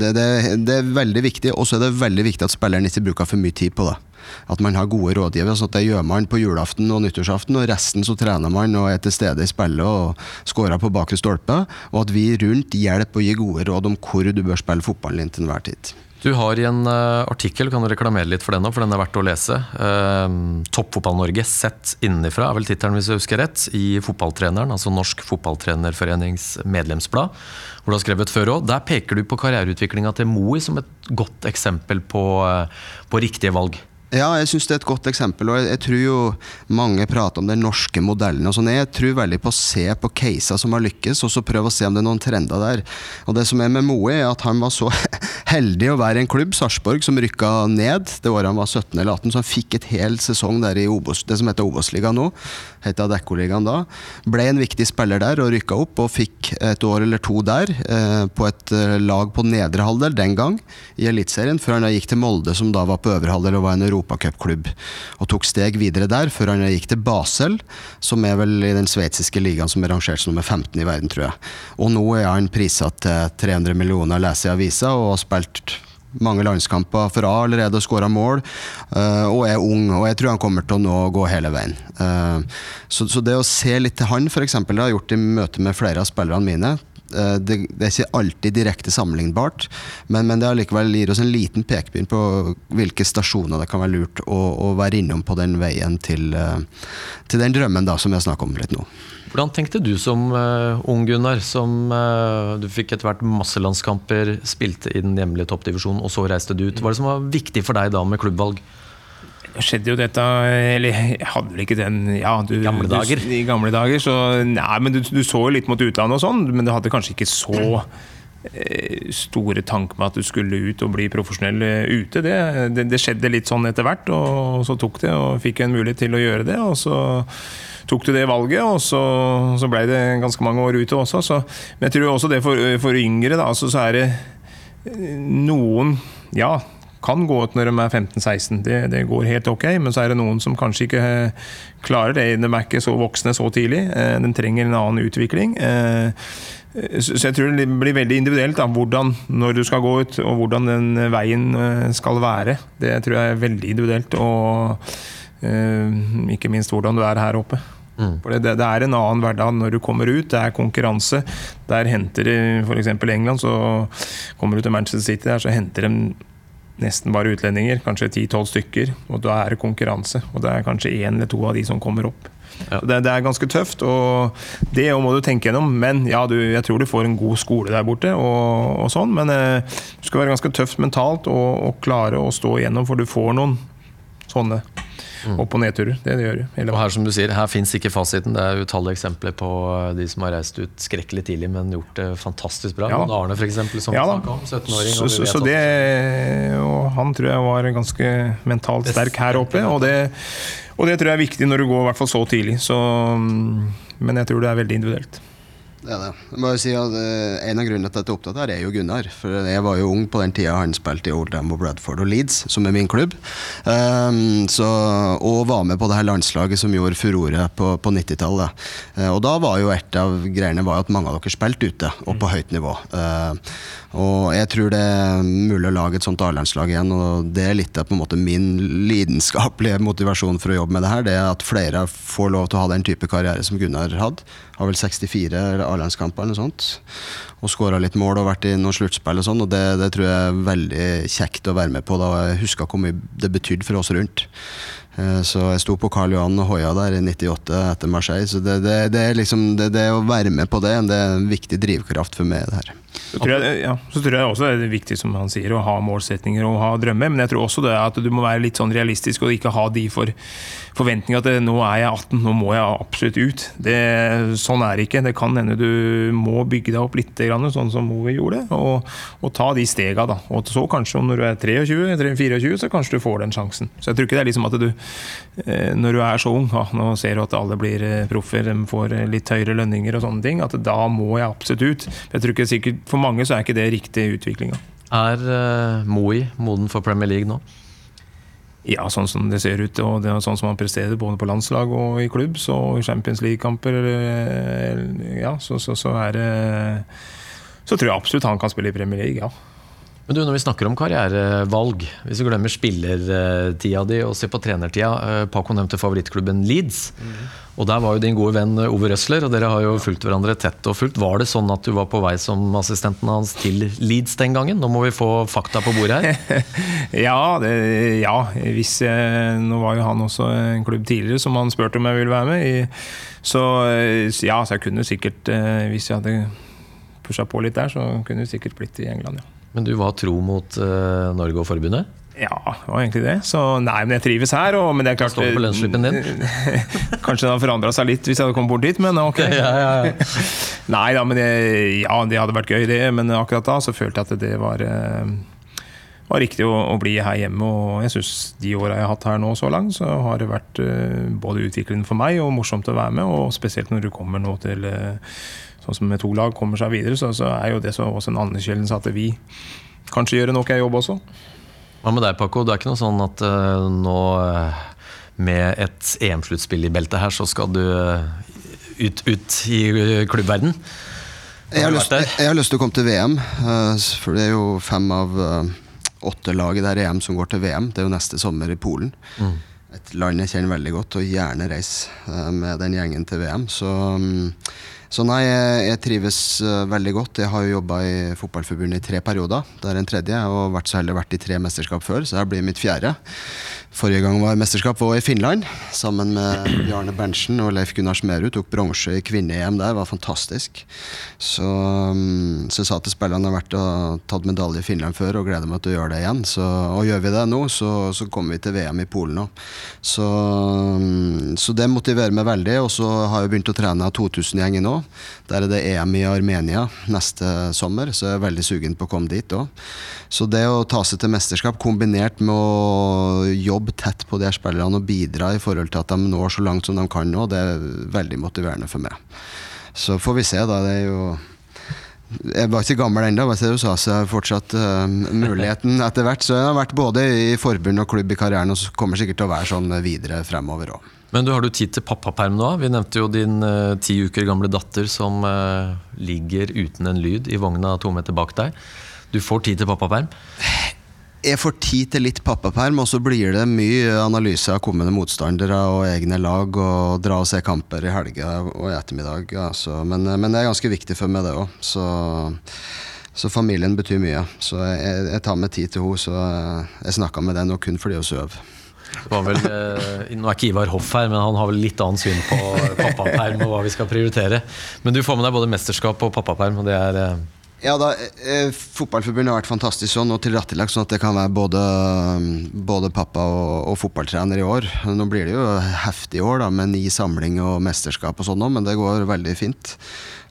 F: det, det, det er veldig viktig, og så er det veldig viktig at spilleren ikke bruker for mye tid på det. At man har gode rådgivere. sånn at Det gjør man på julaften og nyttårsaften, og resten så trener man og er til stede i spillet og skårer på bakre stolpe. Og at vi rundt hjelper og gir gode råd om hvor du bør spille fotballen din til enhver tid.
D: Du har i en uh, artikkel, kan du reklamere litt for den nå, for den er verdt å lese. Uh, Toppfotball-Norge sett innenfra er vel tittelen, hvis jeg husker rett, i Fotballtreneren, altså Norsk Fotballtrenerforenings medlemsblad, hvor du har skrevet før òg. Der peker du på karriereutviklinga til Moe som et godt eksempel på, uh, på riktige valg.
F: Ja, jeg syns det er et godt eksempel. og jeg, jeg, tror jo mange prater om den norske modellen. og sånn. Jeg tror veldig på å se på caser som har lykkes, og så prøve å se om det er noen trender der. Og Det som er med Moe, er at han var så heldig å være i en klubb, Sarpsborg, som rykka ned det året han var 17 eller 18. Så han fikk et hel sesong der i Obos, det som heter Obos-ligaen nå. Heta Dekkoligaen da. Ble en viktig spiller der og rykka opp, og fikk et år eller to der, eh, på et eh, lag på nedre halvdel den gang, i Eliteserien, før han da gikk til Molde, som da var på øvre halvdel og var en Europa europacupklubb. Og tok steg videre der, før han gikk til Basel, som er vel i den sveitsiske ligaen som er rangert som nummer 15 i verden, tror jeg. Og nå er han prisatt til 300 millioner, leser i avisa, og har spilt mange landskamper for A allerede og skåra mål. Uh, og er ung, og jeg tror han kommer til å nå gå hele veien. Uh, så, det å se litt til han, f.eks., har jeg gjort i møte med flere av spillerne mine. Eh, det, det, er ikke alltid direkte sammenlignbart, men, men det allikevel gir oss en liten pekepinn på hvilke stasjoner det kan være lurt å, å være innom på den veien til, eh, til den drømmen da, som jeg snakker om litt nå.
D: Hvordan tenkte du som uh, ung, Gunnar? Som uh, du fikk etter hvert masse landskamper, spilte i den hjemlige toppdivisjonen, og så reiste du ut. Hva er det som var viktig for deg da med klubbvalg?
E: Skjedde jo dette Eller hadde vel ikke den ja, du,
D: gamle dager?
E: Du, I gamle dager. Så, nei, men du, du så jo litt mot utlandet og sånn, men du hadde kanskje ikke så eh, store tanker med at du skulle ut og bli profesjonell eh, ute. Det, det, det, skjedde litt sånn etter hvert, og så tok det, og fikk en mulighet til å gjøre det. Og så tok du det valget, og så, så ble det ganske mange år ute også. Så, men jeg tror også det for, for yngre, da, så, så er det eh, noen Ja kan gå ut når de er 15-16. Det, det, går helt ok, men så er det noen som kanskje ikke eh, klarer det. De er ikke så voksne så tidlig. De trenger en annen utvikling. Eh, så jeg tror det blir veldig individuelt da, hvordan, når du skal gå ut, og hvordan den veien skal være. Det tror jeg er veldig individuelt. Og ikke minst hvordan du er her oppe. Mm. For det, det, er en annen hverdag når du kommer ut. Det er konkurranse. Der henter de f.eks. England, så kommer du til Manchester City, der så henter de nesten bare utlendinger, kanskje 10-12 stykker. Og da er det konkurranse. Og det er kanskje én eller to av de som kommer opp. Ja. Det, det, er ganske tøft, og det må du tenke gjennom. Men ja, du, jeg tror du får en god skole der borte, og, og sånn, men eh, du skal være ganske tøft mentalt og, og klare å stå igjennom, for du får noen sånne. Opp- og nedturer. Det, det gjør jo
D: Og her som du sier, her fins ikke fasiten. Det er utallige eksempler på de som har reist ut skrekkelig tidlig, men gjort det fantastisk bra. Ja. Arne, for eksempel, som
E: ja, om, 17-åring. Så, så, så, det og Han tror jeg var ganske mentalt sterk her oppe. Og det, og det tror jeg er viktig når du går i hvert fall så tidlig. Så, mm, men jeg tror det er veldig individuelt.
F: Det er det. Jeg må si at uh, En av grunnene til at jeg er opptatt her, er jo Gunnar. For Jeg var jo ung på den tida han spilte i Oldham og Bradford og Leeds, som er min klubb. Um, så, og var med på det her landslaget som gjorde furore på, på 90-tallet. Uh, og da var jo et av greiene var at mange av dere spilte ute, og på høyt nivå. Uh, og jeg tror det er mulig å lage et sånt A-landslag igjen, og det er litt av på en måte min lidenskapelige motivasjon for å jobbe med det her. Det er at flere får lov til å ha den type karriere som Gunnar hadde. Har vel 64 A-landskamper eller noe sånt. Og skåra litt mål og vært i noen sluttspill og sånn, og det, det, tror jeg er veldig kjekt å være med på. da Jeg husker hvor mye det betydde for oss rundt. Eh, så jeg sto på Karl Johan og hoia der i 98 etter Marseille. Så det, det, det er liksom det, det, å være med på det, det er en viktig drivkraft for meg. det her.
E: Så tror, jeg, ja, så tror jeg også det er viktig som han sier, å ha målsetninger og ha drømmer. Men jeg tror også det at du må være litt sånn realistisk og ikke ha de for forventninger at nå er jeg 18, nå må jeg absolutt ut. Det, sånn er det ikke. Det kan hende du må bygge deg opp litt, sånn som Moe gjorde, og, og, ta de stega. Da. Og så kanskje når du er 23-24, så kanskje du får den sjansen. Så jeg tror ikke det er liksom at du, eh, når du er så ung, ja, nå ser du at alle blir eh, proffer, de får eh, litt høyere lønninger og sånne ting, at da må jeg absolutt ut. Jeg tror ikke sikkert For mange så er ikke det riktig utviklinga.
D: Er uh, Moi moden for Premier League nå?
E: Ja, sånn som det ser ut, og det er sånn som han presterer både på landslag og i klubb, så i Champions League-kamper ja, så, så, så, er det så tror jeg absolutt han kan spille i Premier League, ja.
D: Men du, Når vi snakker om karrierevalg, hvis vi glemmer spillertida di og ser på trenertida eh, Paco nevnte favorittklubben Leeds. Og Der var jo din gode venn Ove Røsler, og dere har jo fulgt hverandre tett og fullt. Var det sånn at du var på vei som assistenten hans til Leeds den gangen? Nå må vi få fakta på bordet her.
E: ja, det, ja. Hvis jeg, nå var jo han også en klubb tidligere som han spurte om jeg ville være med i. Så ja, så jeg kunne sikkert, eh, hvis jeg hadde pusha på litt der, så kunne det sikkert blitt i England, ja.
D: Men du var tro mot uh, Norge og forbundet?
E: Ja, det var egentlig det. Så nei, men jeg trives her. Og, men det er klart
D: Står på lønnsslippen din?
E: kanskje det hadde forandra seg litt hvis jeg hadde kommet bort dit, men ok.
D: ja, ja, ja.
E: nei da, men det, ja, det hadde vært gøy, det. Men akkurat da så følte jeg at det var uh, var riktig å, å, bli her hjemme. Og jeg syns de åra jeg har hatt her nå så langt, så har det vært uh, både utviklende for meg og morsomt å være med. Og spesielt når du kommer nå til uh, sånn som med to lag kommer seg videre, så, så er jo det så også en anerkjennelse at vi kanskje gjør nok av jobb også.
D: Hva med deg, Paco? Det er ikke noe sånn at uh, nå uh, med et EM-sluttspill i beltet her, så skal du uh, ut, ut, i klubbverden?
F: Jeg har, lyst, jeg har, lyst, til å komme til VM, for det er jo fem av åtte lag i det EM som går til VM. Det er jo neste sommer i Polen. Mm. Et land jeg kjenner veldig godt, og gjerne reise med den gjengen til VM. Så um, så nei, jeg, trives uh, veldig godt. Jeg har jo jobba i Fotballforbundet i tre perioder. Det er en tredje, og vært så heldig vært i tre mesterskap før, så det blir mitt fjerde. Forrige gang var mesterskap var i Finland, sammen med Bjarne Berntsen og Leif Gunnar Smerud. Tok bronse i kvinne-EM der, var fantastisk. Så, um, så, jeg sa til spillerne jeg har vært og tatt medalje i Finland før og gleder meg til å gjøre det igjen. Så, og gjør vi det nå, så, så kommer vi til VM i Polen òg. Så, um, så, det motiverer meg veldig. Og så har jeg begynt å trene 2000-gjengen nå. Der er det EM i Armenia neste sommer, så jeg er veldig sugen på å komme dit òg. Så det å ta seg til mesterskap kombinert med å jobbe tett på de spillerne og bidra i forhold til at de når så langt som de kan nå, det er veldig motiverende for meg. Så får vi se, da. Det er jo jeg var ikke gammel ennå, så jeg har fortsatt uh, muligheten etter hvert. Så jeg har vært både i forbund og klubb i karrieren, og kommer sikkert til å være sånn videre fremover òg.
D: Men du har du tid til pappaperm nå? Vi nevnte jo din uh, ti uker gamle datter som uh, ligger uten en lyd i vogna to meter bak deg. Du får tid til pappaperm?
F: Jeg får tid til litt pappaperm, og så blir det mye analyse av kommende motstandere og egne lag, og dra og se kamper i helga og i ettermiddag. Altså. Men, men, det er ganske viktig for meg, det òg. Så, så, familien betyr mye. Så jeg, jeg tar meg tid til henne. Så jeg snakka med den og kun fordi hun sover.
D: Vel, eh, nå er ikke Ivar Hoff her, men han har vel litt annet syn på pappaperm og hva vi skal prioritere. Men du får med deg både mesterskap og pappaperm, og det er eh,
F: ja, da, eh, Fotballforbundet har vært fantastisk sånn og tilrettelagt sånn at det kan være både, både pappa og, og, fotballtrener i år. Nå blir det jo heftig i år da, med ni samling og mesterskap og sånn, men det går veldig fint.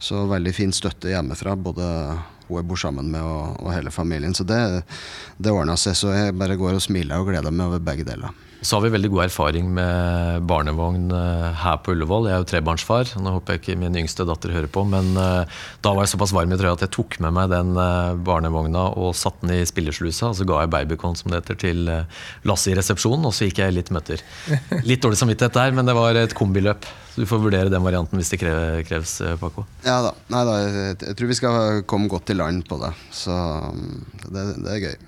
F: Så veldig fin støtte hjemmefra, både hun jeg bor sammen med og, og hele familien. Så det, det ordna seg. Så jeg bare går og smiler og gleder meg over begge deler.
D: Så har vi veldig god erfaring med barnevogn eh, her på Ullevål. Jeg er jo trebarnsfar. Nå håper jeg ikke min yngste datter hører på, men eh, da var jeg såpass varm i trøya at jeg tok med meg den eh, barnevogna og satte den i spillerslusa. Og så ga jeg babycon, som det heter, til Lasse i resepsjonen, og så gikk jeg litt møter. Litt dårlig samvittighet der, men det var et kombiløp. Så du får vurdere den varianten hvis det kreves, Paco.
F: Ja da. Nei da, jeg tror vi skal komme godt i land på det. Så mm, det, det er gøy.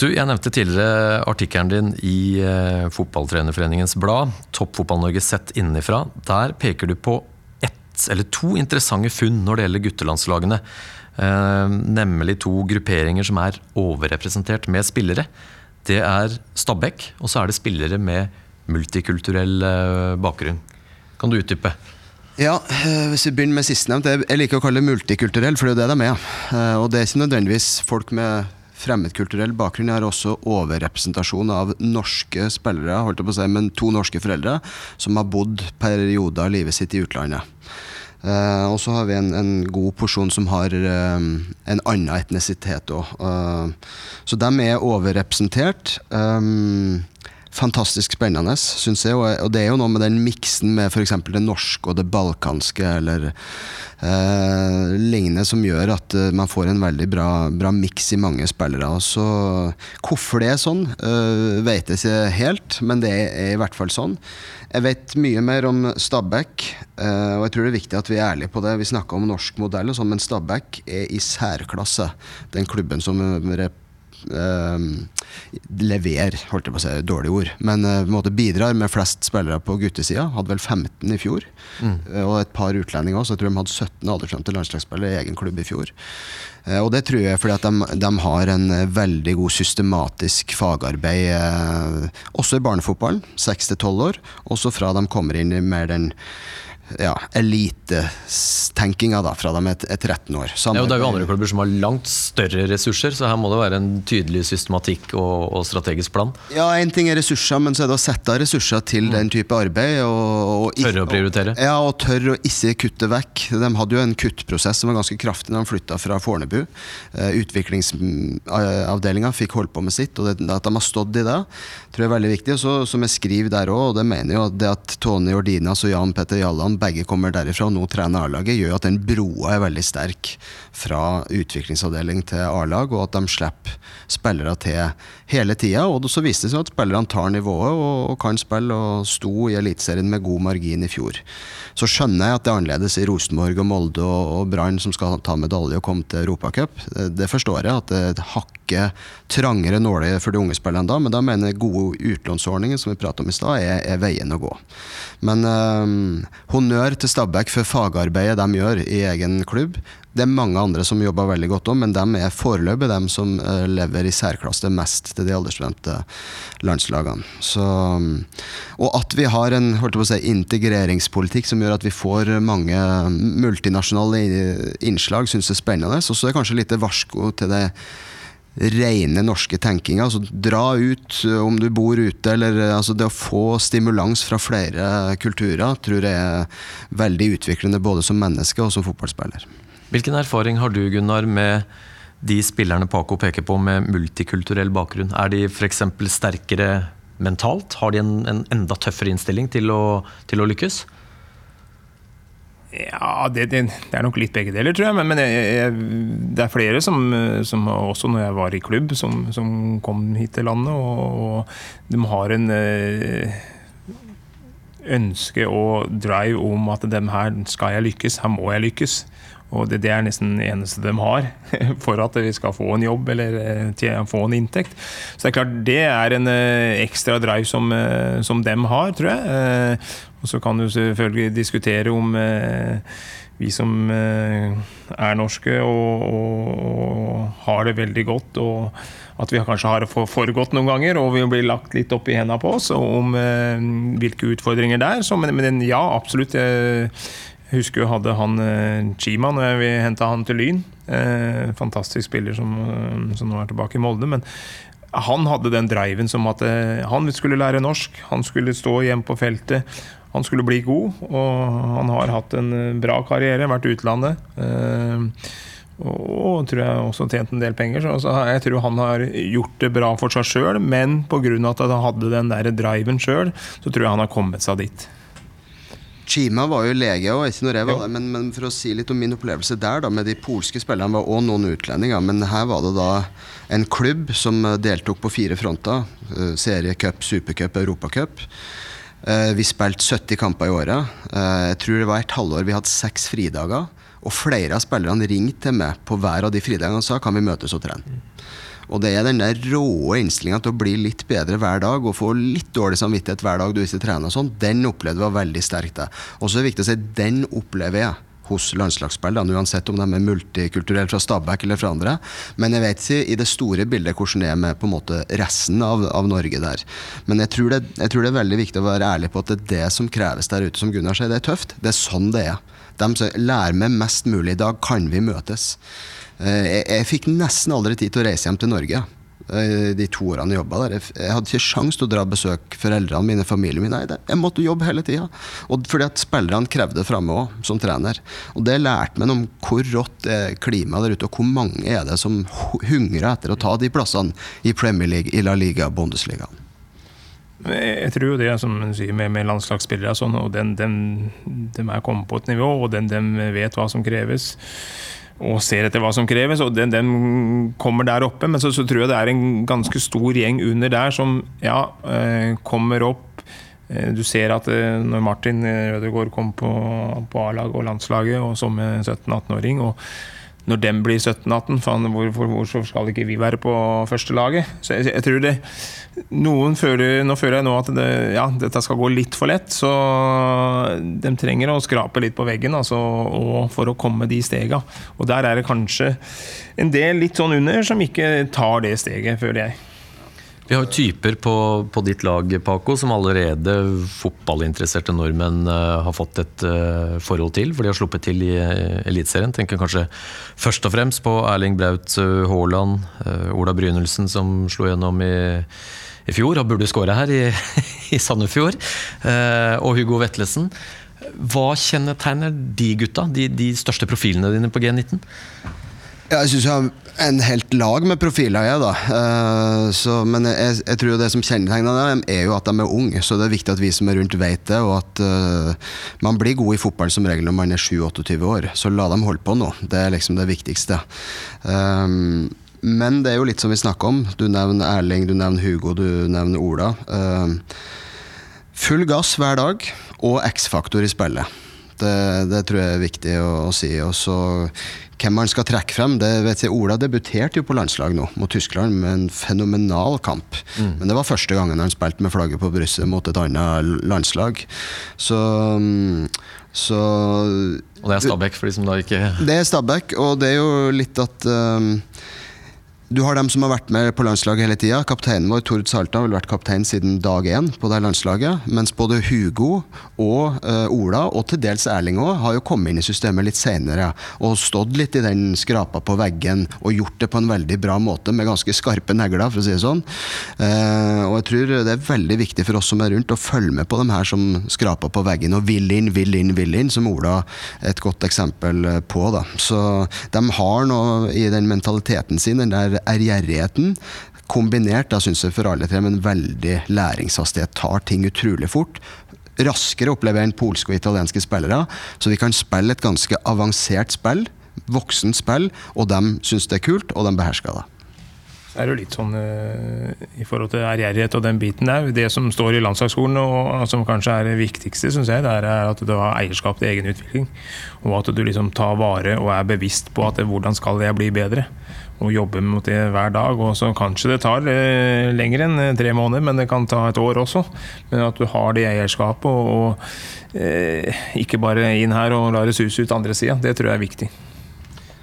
D: Du, Jeg nevnte tidligere artikkelen din i eh, Fotballtrenerforeningens blad, Toppfotball-Norge sett innenfra. Der peker du på ett eller to interessante funn når det gjelder guttelandslagene. Eh, nemlig to grupperinger som er overrepresentert med spillere. Det er Stabæk, og så er det spillere med multikulturell eh, bakgrunn. Kan du utdype?
F: Ja, hvis vi begynner med sistnevnt. Jeg liker å kalle det multikulturell, for det er jo det de er. Og det er ikke nødvendigvis folk med fremmedkulturell bakgrunn. Jeg har også overrepresentasjon av norske spillere, holdt jeg på å si, men to norske foreldre, som har bodd perioder av livet sitt i utlandet. Uh, og så har vi en, en, god porsjon som har uh, en annen etnisitet òg. Uh, så de er overrepresentert. Um, fantastisk spennende, syns jeg. Og, det er jo noe med den miksen med f.eks. det norske og det balkanske eller eh, lignende som gjør at eh, man får en veldig bra, bra miks i mange spillere. Og Så hvorfor det er sånn, eh, vet jeg ikke helt, men det er i hvert fall sånn. Jeg vet mye mer om Stabæk, eh, og jeg tror det er viktig at vi er ærlige på det. Vi snakker om norsk modell, og sånn, men Stabæk er i særklasse den klubben som rep eh, leverer, holdt jeg på å si, dårlige ord, men eh, på en måte bidrar med flest spillere på guttesida. Hadde vel 15 i fjor, Mm. og et par utlendinger også. Jeg tror de hadde 17 aldersfremte landslagsspillere i egen klubb i fjor. Eh, og det tror jeg fordi at de, de har en eh, veldig god systematisk fagarbeid, eh, også i barnefotballen, 6-12 år, også fra de kommer inn i mer den ja, elitetenkinga fra de er er 13 år.
D: Ja, og det er jo andre klubber som har langt større ressurser, så her må det være en tydelig systematikk og, og strategisk plan.
F: Ja, én ting er ressurser, men så er det å sette av ressurser til den type arbeid. Og, og
D: Tørre å prioritere.
F: Ja, og tørre å ikke kutte vekk. De hadde jo en kuttprosess som var ganske kraftig da de flytta fra Fornebu. Eh, Utviklingsavdelinga fikk holdt på med sitt, og det, at de har stått i det, tror jeg er veldig viktig. Og så, som jeg skriver der òg, og det mener jo at det at Tony Ordinas og Jan Petter Jalland begge kommer derifra og nå trener A-laget, gjør at den broa er veldig sterk fra utviklingsavdeling til A-lag, og at de slipper spillere til hele tida. Og så viste det seg at spillerne tar nivået og, kan spille, og sto i Eliteserien med god margin i fjor. Så skjønner jeg at det er annerledes i Rosenborg og Molde og, og Brann som skal ta medalje og komme til Europacup. Det, forstår jeg, at det er et hakket trangere nåler for de unge spillerne da, men da mener jeg gode utlånsordninger som vi pratet om i stad, er, er veien å gå. Men øhm, honnør til Stabæk for fagarbeidet de gjør i egen klubb. Det er mange andre som jobber veldig godt òg, men de er foreløpig dem som eh, lever i særklasse mest til de aldersvendte landslagene. Så, og at vi har en si, integreringspolitikk som gjør at vi får mange multinasjonale innslag, syns jeg er spennende. Og så er kanskje litt varsko til det rene norske tenkinga. Altså, dra ut uh, om du bor ute, eller uh, altså, det å få stimulans fra flere kulturer tror jeg er veldig utviklende både som menneske og som fotballspiller.
D: Hvilken erfaring har du, Gunnar, med de spillerne Paco peker på med multikulturell bakgrunn? Er de f.eks. sterkere mentalt? Har de en, en enda tøffere innstilling til å, til å lykkes?
E: Ja, det, det, det er nok litt begge deler, tror jeg. Men, men jeg, jeg, det er flere som, som også når jeg var i klubb, som, som kom hit til landet. Og, og de har en eh, ønske og drive om at dem her skal jeg lykkes, her må jeg lykkes. Og det, det er nesten det eneste de har for at vi skal få en jobb eller eh, få en inntekt. Så det er klart det er en eh, ekstra drive som, som dem har, tror jeg. Og så kan du selvfølgelig diskutere om eh, vi som eh, er norske og, og, og har det veldig godt, og at vi kanskje har det for, godt noen ganger, og vi blir lagt litt opp i hendene på oss og om eh, hvilke utfordringer det er. Så, men, men ja, absolutt. Jeg husker jo hadde han eh, Chima når vi henta han til Lyn. Eh, fantastisk spiller som, eh, som nå er tilbake i Molde. men han hadde den driven som at han skulle lære norsk, han skulle stå hjemme på feltet. Han skulle bli god, og han har hatt en eh, bra karriere, vært utlandet. Eh, og, tror jeg også tjent en del penger. Så, jeg tror han har gjort det bra for seg sjøl, men pga. at han hadde den der driven sjøl, så tror jeg han har kommet seg dit.
F: Chima var jo lege, og ikke når jeg var der, men, men for å si litt om min opplevelse der, da, med de polske spillerne, var også noen utlendinger. Men her var det da en klubb som eh, deltok på fire fronter. eh, Seriecup, supercup, europacup. Eh, Vi spilte 70 kamper i året. Eh, Jeg tror det var et halvår vi hadde seks fridager. Og flere av spillerne ringte til meg på hver av de fridagene og sa kan vi møtes og trene. Og det er den der råe innstillinga til å bli litt bedre hver dag og få litt dårlig samvittighet hver dag du ikke trener og sånn, den opplevde jeg var veldig sterk. Og så er det viktig å si den opplever jeg hos landslagsspillerne, uansett om de er multikulturelle fra Stabæk eller fra andre. Men jeg vet ikke i det store bildet hvordan det er med på en måte resten av, av Norge der. Men jeg tror, det, jeg tror det er veldig viktig å være ærlig på at det er det som kreves der ute, som Gunnar sier. Det er tøft. Det er sånn det er. De som lærer meg mest mulig. I dag kan vi møtes. Eh, Jeg, jeg fikk nesten aldri tid til å reise hjem til Norge de to årene jeg jobba der. Jeg, hadde ikke sjans til å dra og besøke foreldrene mine, familien min. Nei, jeg måtte jobbe hele tida. Fordi at spillerne krevde framme òg, som trener. Og det lærte meg om hvor rått er klimaet der ute, og hvor mange er det som hungrer etter å ta de plassene i Premier League, i La Liga, Bundesliga.
E: Jeg tror jo det som du sier med, med landslagsspillere og sånn, og den, de er kommet på et nivå, og den, de vet hva som kreves. Og ser etter hva som kreves, og den, den kommer der oppe. Men så, så tror jeg det er en ganske stor gjeng under der som ja, eh, kommer opp. Eh, Du ser at eh, når Martin Rødegård kom på, på A-lag og landslaget, og som 17-18-åring og når dem blir 17-18, faen, hvorfor, hvorfor skal ikke vi være på første laget? Så jeg, jeg tror det Noen føler Nå føler jeg nå at det, ja, dette skal gå litt for lett, så de trenger å skrape litt på veggen altså, for å komme de stega. Og der er det kanskje en del litt sånn under som ikke tar det steget, føler jeg.
D: Vi har jo typer på, på ditt lag, Paco, som allerede fotballinteresserte nordmenn eh, har fått et eh, forhold til, for de har sluppet til i uh, Eliteserien. Tenker kanskje først og fremst på Erling Braut eh, Haaland, eh, Ola Brynildsen som slo gjennom i, i fjor og burde skåre her i, i Sandefjord, eh, og Hugo Vetlesen. Hva kjennetegner de gutta, de, de største profilene dine på G19?
F: Ja, jeg syns jeg en helt lag med profiler, jeg, da. Uh, så, men jeg, jeg tror det som kjennetegner dem, er jo at de er unge. Så det er viktig at vi som er rundt, vet det. Og at uh, man blir god i fotball som regel når man er 7-28 år. Så la dem holde på nå. Det er liksom det viktigste. Um, men det er jo litt som vi snakker om. Du nevner Erling, du nevner Hugo, du nevner Ola. Uh, full gass hver dag, og X-faktor i spillet. Det, det, tror jeg er viktig å, å si. Og så hvem man skal trekke frem det vet jeg, Ola debuterte jo på landslag nå, mot Tyskland, med en fenomenal kamp. Mm. Men det var første gangen han spilte med flagget på brystet mot et annet landslag. Så, så
D: Og det er Stabæk, for de som da ikke
F: Det er Stabæk, og det er jo litt at um, du har dem som har vært med på landslaget hele tida. Kapteinen vår, Tord Salta, har vel vært kaptein siden dag én på det landslaget. Mens både Hugo og uh, Ola, og til dels Erling òg, har jo kommet inn i systemet litt seinere. Og stått litt i den skrapa på veggen og gjort det på en veldig bra måte, med ganske skarpe negler, for å si det sånn. Uh, og jeg tror det er veldig viktig for oss som er rundt, å følge med på dem her som skraper på veggen og vil inn, vil inn, vil inn, som Ola er et godt eksempel på. da. Så de har noe i den mentaliteten sin, den der ærgjerrigheten kombinert da synes jeg for alle tre med en veldig læringshastighet. Tar ting utrolig fort. Raskere opplever jeg enn polske og italienske spillere. Så vi kan spille et ganske avansert spill, voksent spill, og de syns det er kult, og de behersker det.
E: Så er det jo litt sånn uh, i forhold til ærgjerrighet og den biten der. Det som står i landslagsskolen, og som kanskje er det viktigste, syns jeg, det er at du har eierskap til egen utvikling. Og at du liksom tar vare og er bevisst på at det, hvordan skal jeg bli bedre. Og jobbe mot det hver dag. Og så kanskje det tar eh, lenger enn tre måneder, men det kan ta et år også. Men at du har det eierskapet, og, og eh, ikke bare inn her og la det suse ut andre sida. Det tror jeg er viktig.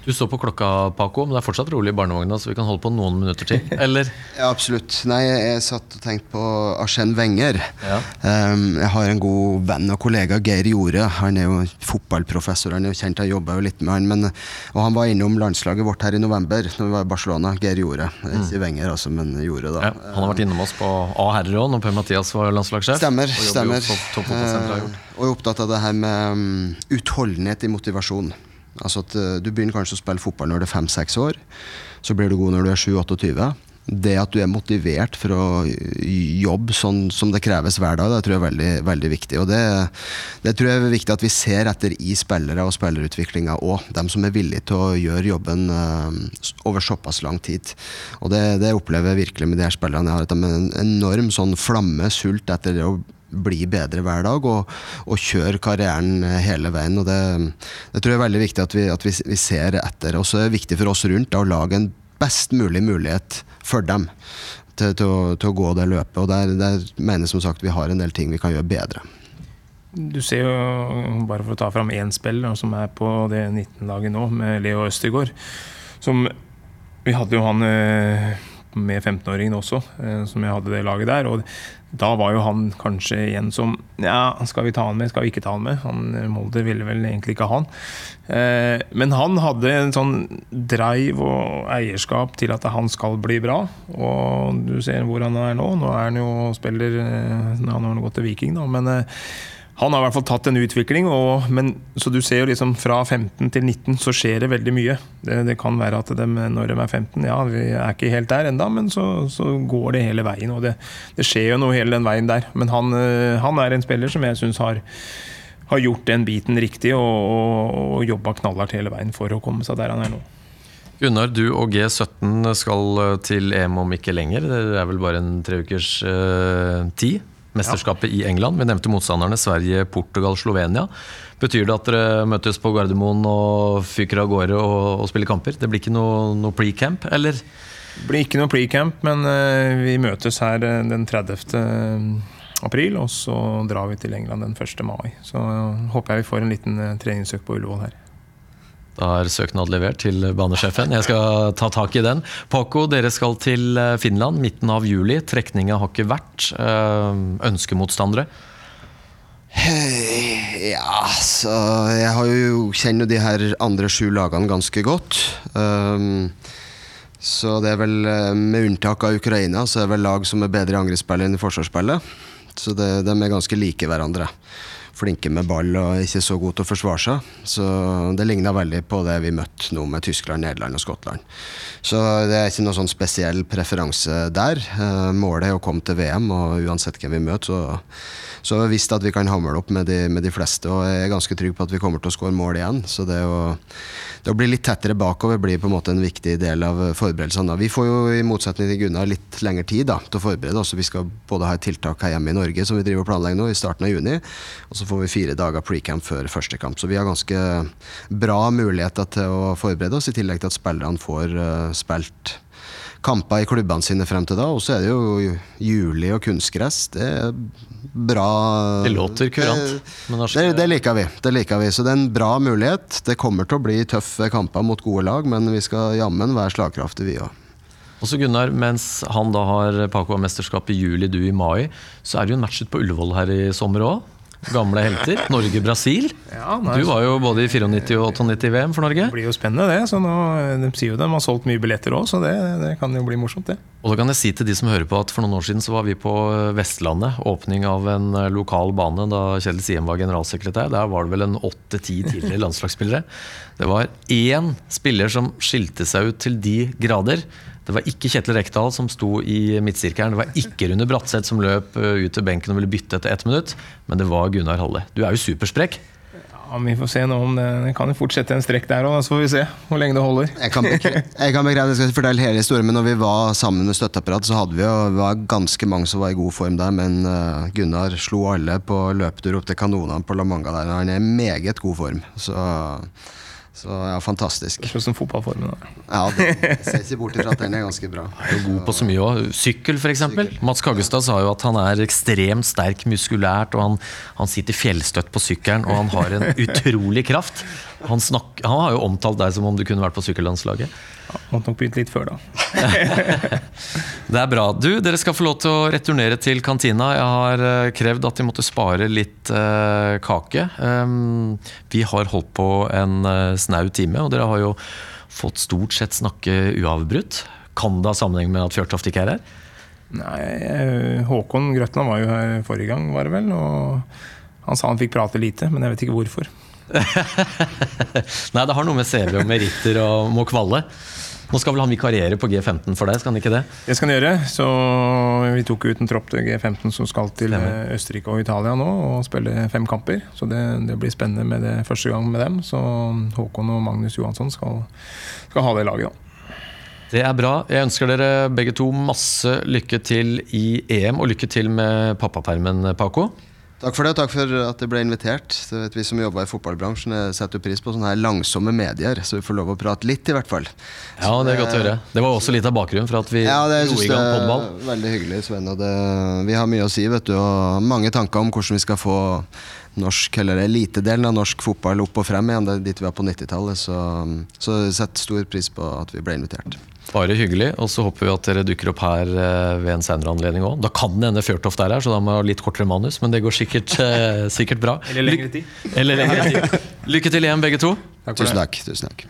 D: Du så på klokka, Paco, men det er fortsatt rolig i barnevogna, så vi kan holde på noen minutter til, eller?
F: ja, absolutt. Nei, jeg satt og tenkte på Arsène Wenger. Ja. Um, jeg har en god venn og kollega, Geir Jorde. Han er jo fotballprofessor, han er jo kjent, jeg jobba jo litt med han. Men, og han var innom landslaget vårt her i november, når vi var i Barcelona. Geir Jorde. Mm. Ikke Wenger, altså, men Jorde, da.
D: Ja, han har vært innom oss på A herrer òg, når Per-Mathias var landslagssjef.
F: Stemmer. stemmer. Topp, topp, uh, og er opptatt av det her med um, utholdenhet i motivasjon. Altså at Du begynner kanskje å spille fotball når du er fem-seks år. Så blir du god når du er 7-28. Det at du er motivert for å jobbe sånn som det kreves hver dag, det tror jeg er veldig, veldig viktig. Og det, det, tror jeg er viktig at vi ser etter i spillere og spillerutviklinga òg. De som er villige til å gjøre jobben uh, over såpass lang tid. Og det, det opplever jeg virkelig med de her spillerne. Jeg har en enorm sånn flamme, sult etter det å bli bedre hver dag og, og kjøre karrieren hele veien. og Det, det tror jeg er veldig viktig at vi, at vi, vi ser etter. Og så er det viktig for oss rundt da, å lage en best mulig mulighet for dem til, til, å, til å, gå det løpet. Og der, der mener jeg som sagt vi har en del ting vi kan gjøre bedre.
E: Du ser jo, bare for å ta fram én spiller som er på det 19-laget nå, med Leo Østegård. Som Vi hadde jo han med 15-åringen også, som jeg hadde det laget der. og da var jo han kanskje en som Ja, skal vi ta han med, skal vi ikke ta han med? Han, Molde ville vel egentlig ikke ha han. Eh, men han hadde en sånn drive og eierskap til at han skal bli bra. Og du ser hvor han er nå. Nå er han jo spiller Nå har Han gått til Viking, da. Men eh, han har i hvert fall tatt en utvikling, og, men, så du ser jo liksom fra 15 til 19 så skjer det veldig mye. Det, det kan være at de, når de er 15, ja, vi er ikke helt der enda, men så, så går det hele veien. Og det, det, skjer jo noe hele den veien der. Men han, eh, han er en spiller som jeg syns har, har, gjort den biten riktig, og, og, og jobba knallhardt hele veien for å komme seg der han er nå.
D: Gunnar, du og G17 skal eh, til EM om ikke lenger. Det er vel bare en tre ukers uh, tid? Mesterskapet i England. Vi nevnte motstanderne Sverige, Portugal, Slovenia. Betyr det at dere møtes på Gardermoen og fyker av gårde og, og spiller kamper? Det blir ikke noe, noe pre-camp, eller?
E: Det blir ikke noe pre-camp, men uh, vi møtes her uh, den 30. april. Og så drar vi til England den 1. mai. Så uh, håper jeg vi får en liten treningsøkt på Ullevål her.
D: Da er søknad levert til banesjefen. Jeg skal ta tak i den. Paco, dere skal til eh, Finland midten av juli. Trekninga har ikke vært. Eh, ønskemotstandere?
F: Ja, så Jeg har jo kjenner de her andre sju lagene ganske godt. Um, så det er vel, eh, med unntak av Ukraina, så er det vel lag som er bedre i angrepsspillet enn i forsvarsspillet. Så det, de er ganske like hverandre flinke med ball og ikke så gode til å forsvare seg. Så det ligna veldig på det vi møtte nå med Tyskland, Nederland og Skottland. Så det er ikke noen sånn spesiell preferanse der. Eh, målet er å komme til VM, og uansett hvem vi møter, så så har vi visst at vi kan hamle opp med de, med de, fleste, og jeg er ganske trygg på at vi kommer til å skåre mål igjen. Så det å, det å, bli litt tettere bakover blir på en måte en viktig del av forberedelsene. Vi får jo i motsetning til Gunnar litt lengre tid da, til å forberede oss. Vi skal både ha et tiltak her hjemme i Norge som vi driver og planlegger nå, i starten av juni, og så får vi fire dager pre-camp før første kamp. Så vi har ganske bra muligheter til å forberede oss, i tillegg til at spillerne får uh, spilt kamper i klubbene sine frem til da. Og så er det jo juli og kunstgress. Det er bra
D: Det låter kurant.
F: Det, det, liker vi. det liker vi. Så det er en bra mulighet. Det kommer til å bli tøffe kamper mot gode lag, men vi skal jammen være slagkraftige, vi òg.
D: Og så Gunnar, mens han da har Paco-mesterskap i juli, du i mai, så er det jo en match ut på Ullevål her i sommer òg. Gamle helter. Norge-Brasil. Ja, du var jo både i 94 og 98 VM for Norge.
E: Det blir jo spennende, det. Så nå, de sier jo de har solgt mye billetter òg, så det, det, kan jo bli morsomt, det.
D: Og da kan jeg si til de som hører på at For noen år siden så var vi på Vestlandet. Åpning av en eh, lokal bane da Kjell Siem var generalsekretær. Der var det vel en åtte-ti tidligere landslagsspillere. Det var én spiller som skilte seg ut til de grader. Det var ikke Kjetil Rekdal som sto i midtsirkelen. Det var ikke Rune Bratseth som løp eh, ut til benken og ville bytte etter ett minutt. Men det var Gunnar Halle. Du er jo supersprekk.
E: Ja, Vi får se nå om det, det kan jo fortsette en strekk der òg, så får vi se hvor lenge det holder.
F: Jeg kan bekrefte, jeg kan begreie, jeg skal fortelle hele historien, men når vi var sammen med støtteapparat, så hadde vi jo var ganske mange som var i god form der. Men uh, Gunnar slo alle på løpetur opp til kanonene på La Manga der. Han er i meget god form. Så så ja, fantastisk.
E: Det som fotballformen.
F: Ja, det ser ikke bort ifra at den er ganske bra.
D: Er god på så mye òg. Sykkel, f.eks. Mats Kaggestad sa jo at han er ekstremt sterk muskulært, og han, han sitter fjellstøtt på sykkelen, og han har en utrolig kraft. Han, snak, han, har jo omtalt deg som om du kunne vært på sykkellandslaget.
E: Ja, Måtte nok begynt litt før, da.
D: det er bra. Du, Dere skal få lov til å returnere til kantina. Jeg har uh, krevd at de måtte spare litt uh, kake. Um, vi har holdt på en uh, snau time, og dere har jo fått stort sett snakke uavbrutt. Kan det ha sammenheng med at Fjørtoft ikke er her?
E: Nei, Håkon Grøtland var jo her forrige gang, var det vel. Og han sa han fikk prate lite, men jeg vet ikke hvorfor.
D: Nei, det har noe med CV og meritter og må kvalle. Nå skal vel han vikariere på G15 for deg? skal han ikke Det
E: Det skal han gjøre. så Vi tok ut en tropp til G15 som skal til Stemmer. Østerrike og Italia nå og spille fem kamper. Så det, det, blir spennende med det første gang med dem. Så Håkon og Magnus Johansson skal, skal ha det laget. da.
D: Det er bra. Jeg ønsker dere begge to masse lykke til i EM, og lykke til med pappapermen, Paco.
F: Takk for det, og takk for at jeg ble invitert. Vet, vi som jobber i fotballbransjen setter pris på sånne her langsomme medier, så vi får lov å prate litt, i hvert fall.
D: Ja, det er godt å høre. Det var også litt av bakgrunnen for at vi ja, det, dro i gang podball.
F: Veldig hyggelig, Sven. Og det, vi har mye å si, vet du, og mange tanker om hvordan vi skal få norsk, eller elitedelen av norsk fotball opp og frem igjen, er dit vi var på 90-tallet. Så, så setter stor pris på at vi ble invitert.
D: Bare hyggelig. Og så håper vi at dere dukker opp her eh, ved en senere anledning òg. Da kan det hende Fjørtoft er her, så da må jeg ha litt kortere manus, men det går sikkert, eh, sikkert bra.
E: Eller lengre tid.
D: Eller lengre tid. Lykke til igjen, begge to.
F: Takk tusen takk. Tusen takk.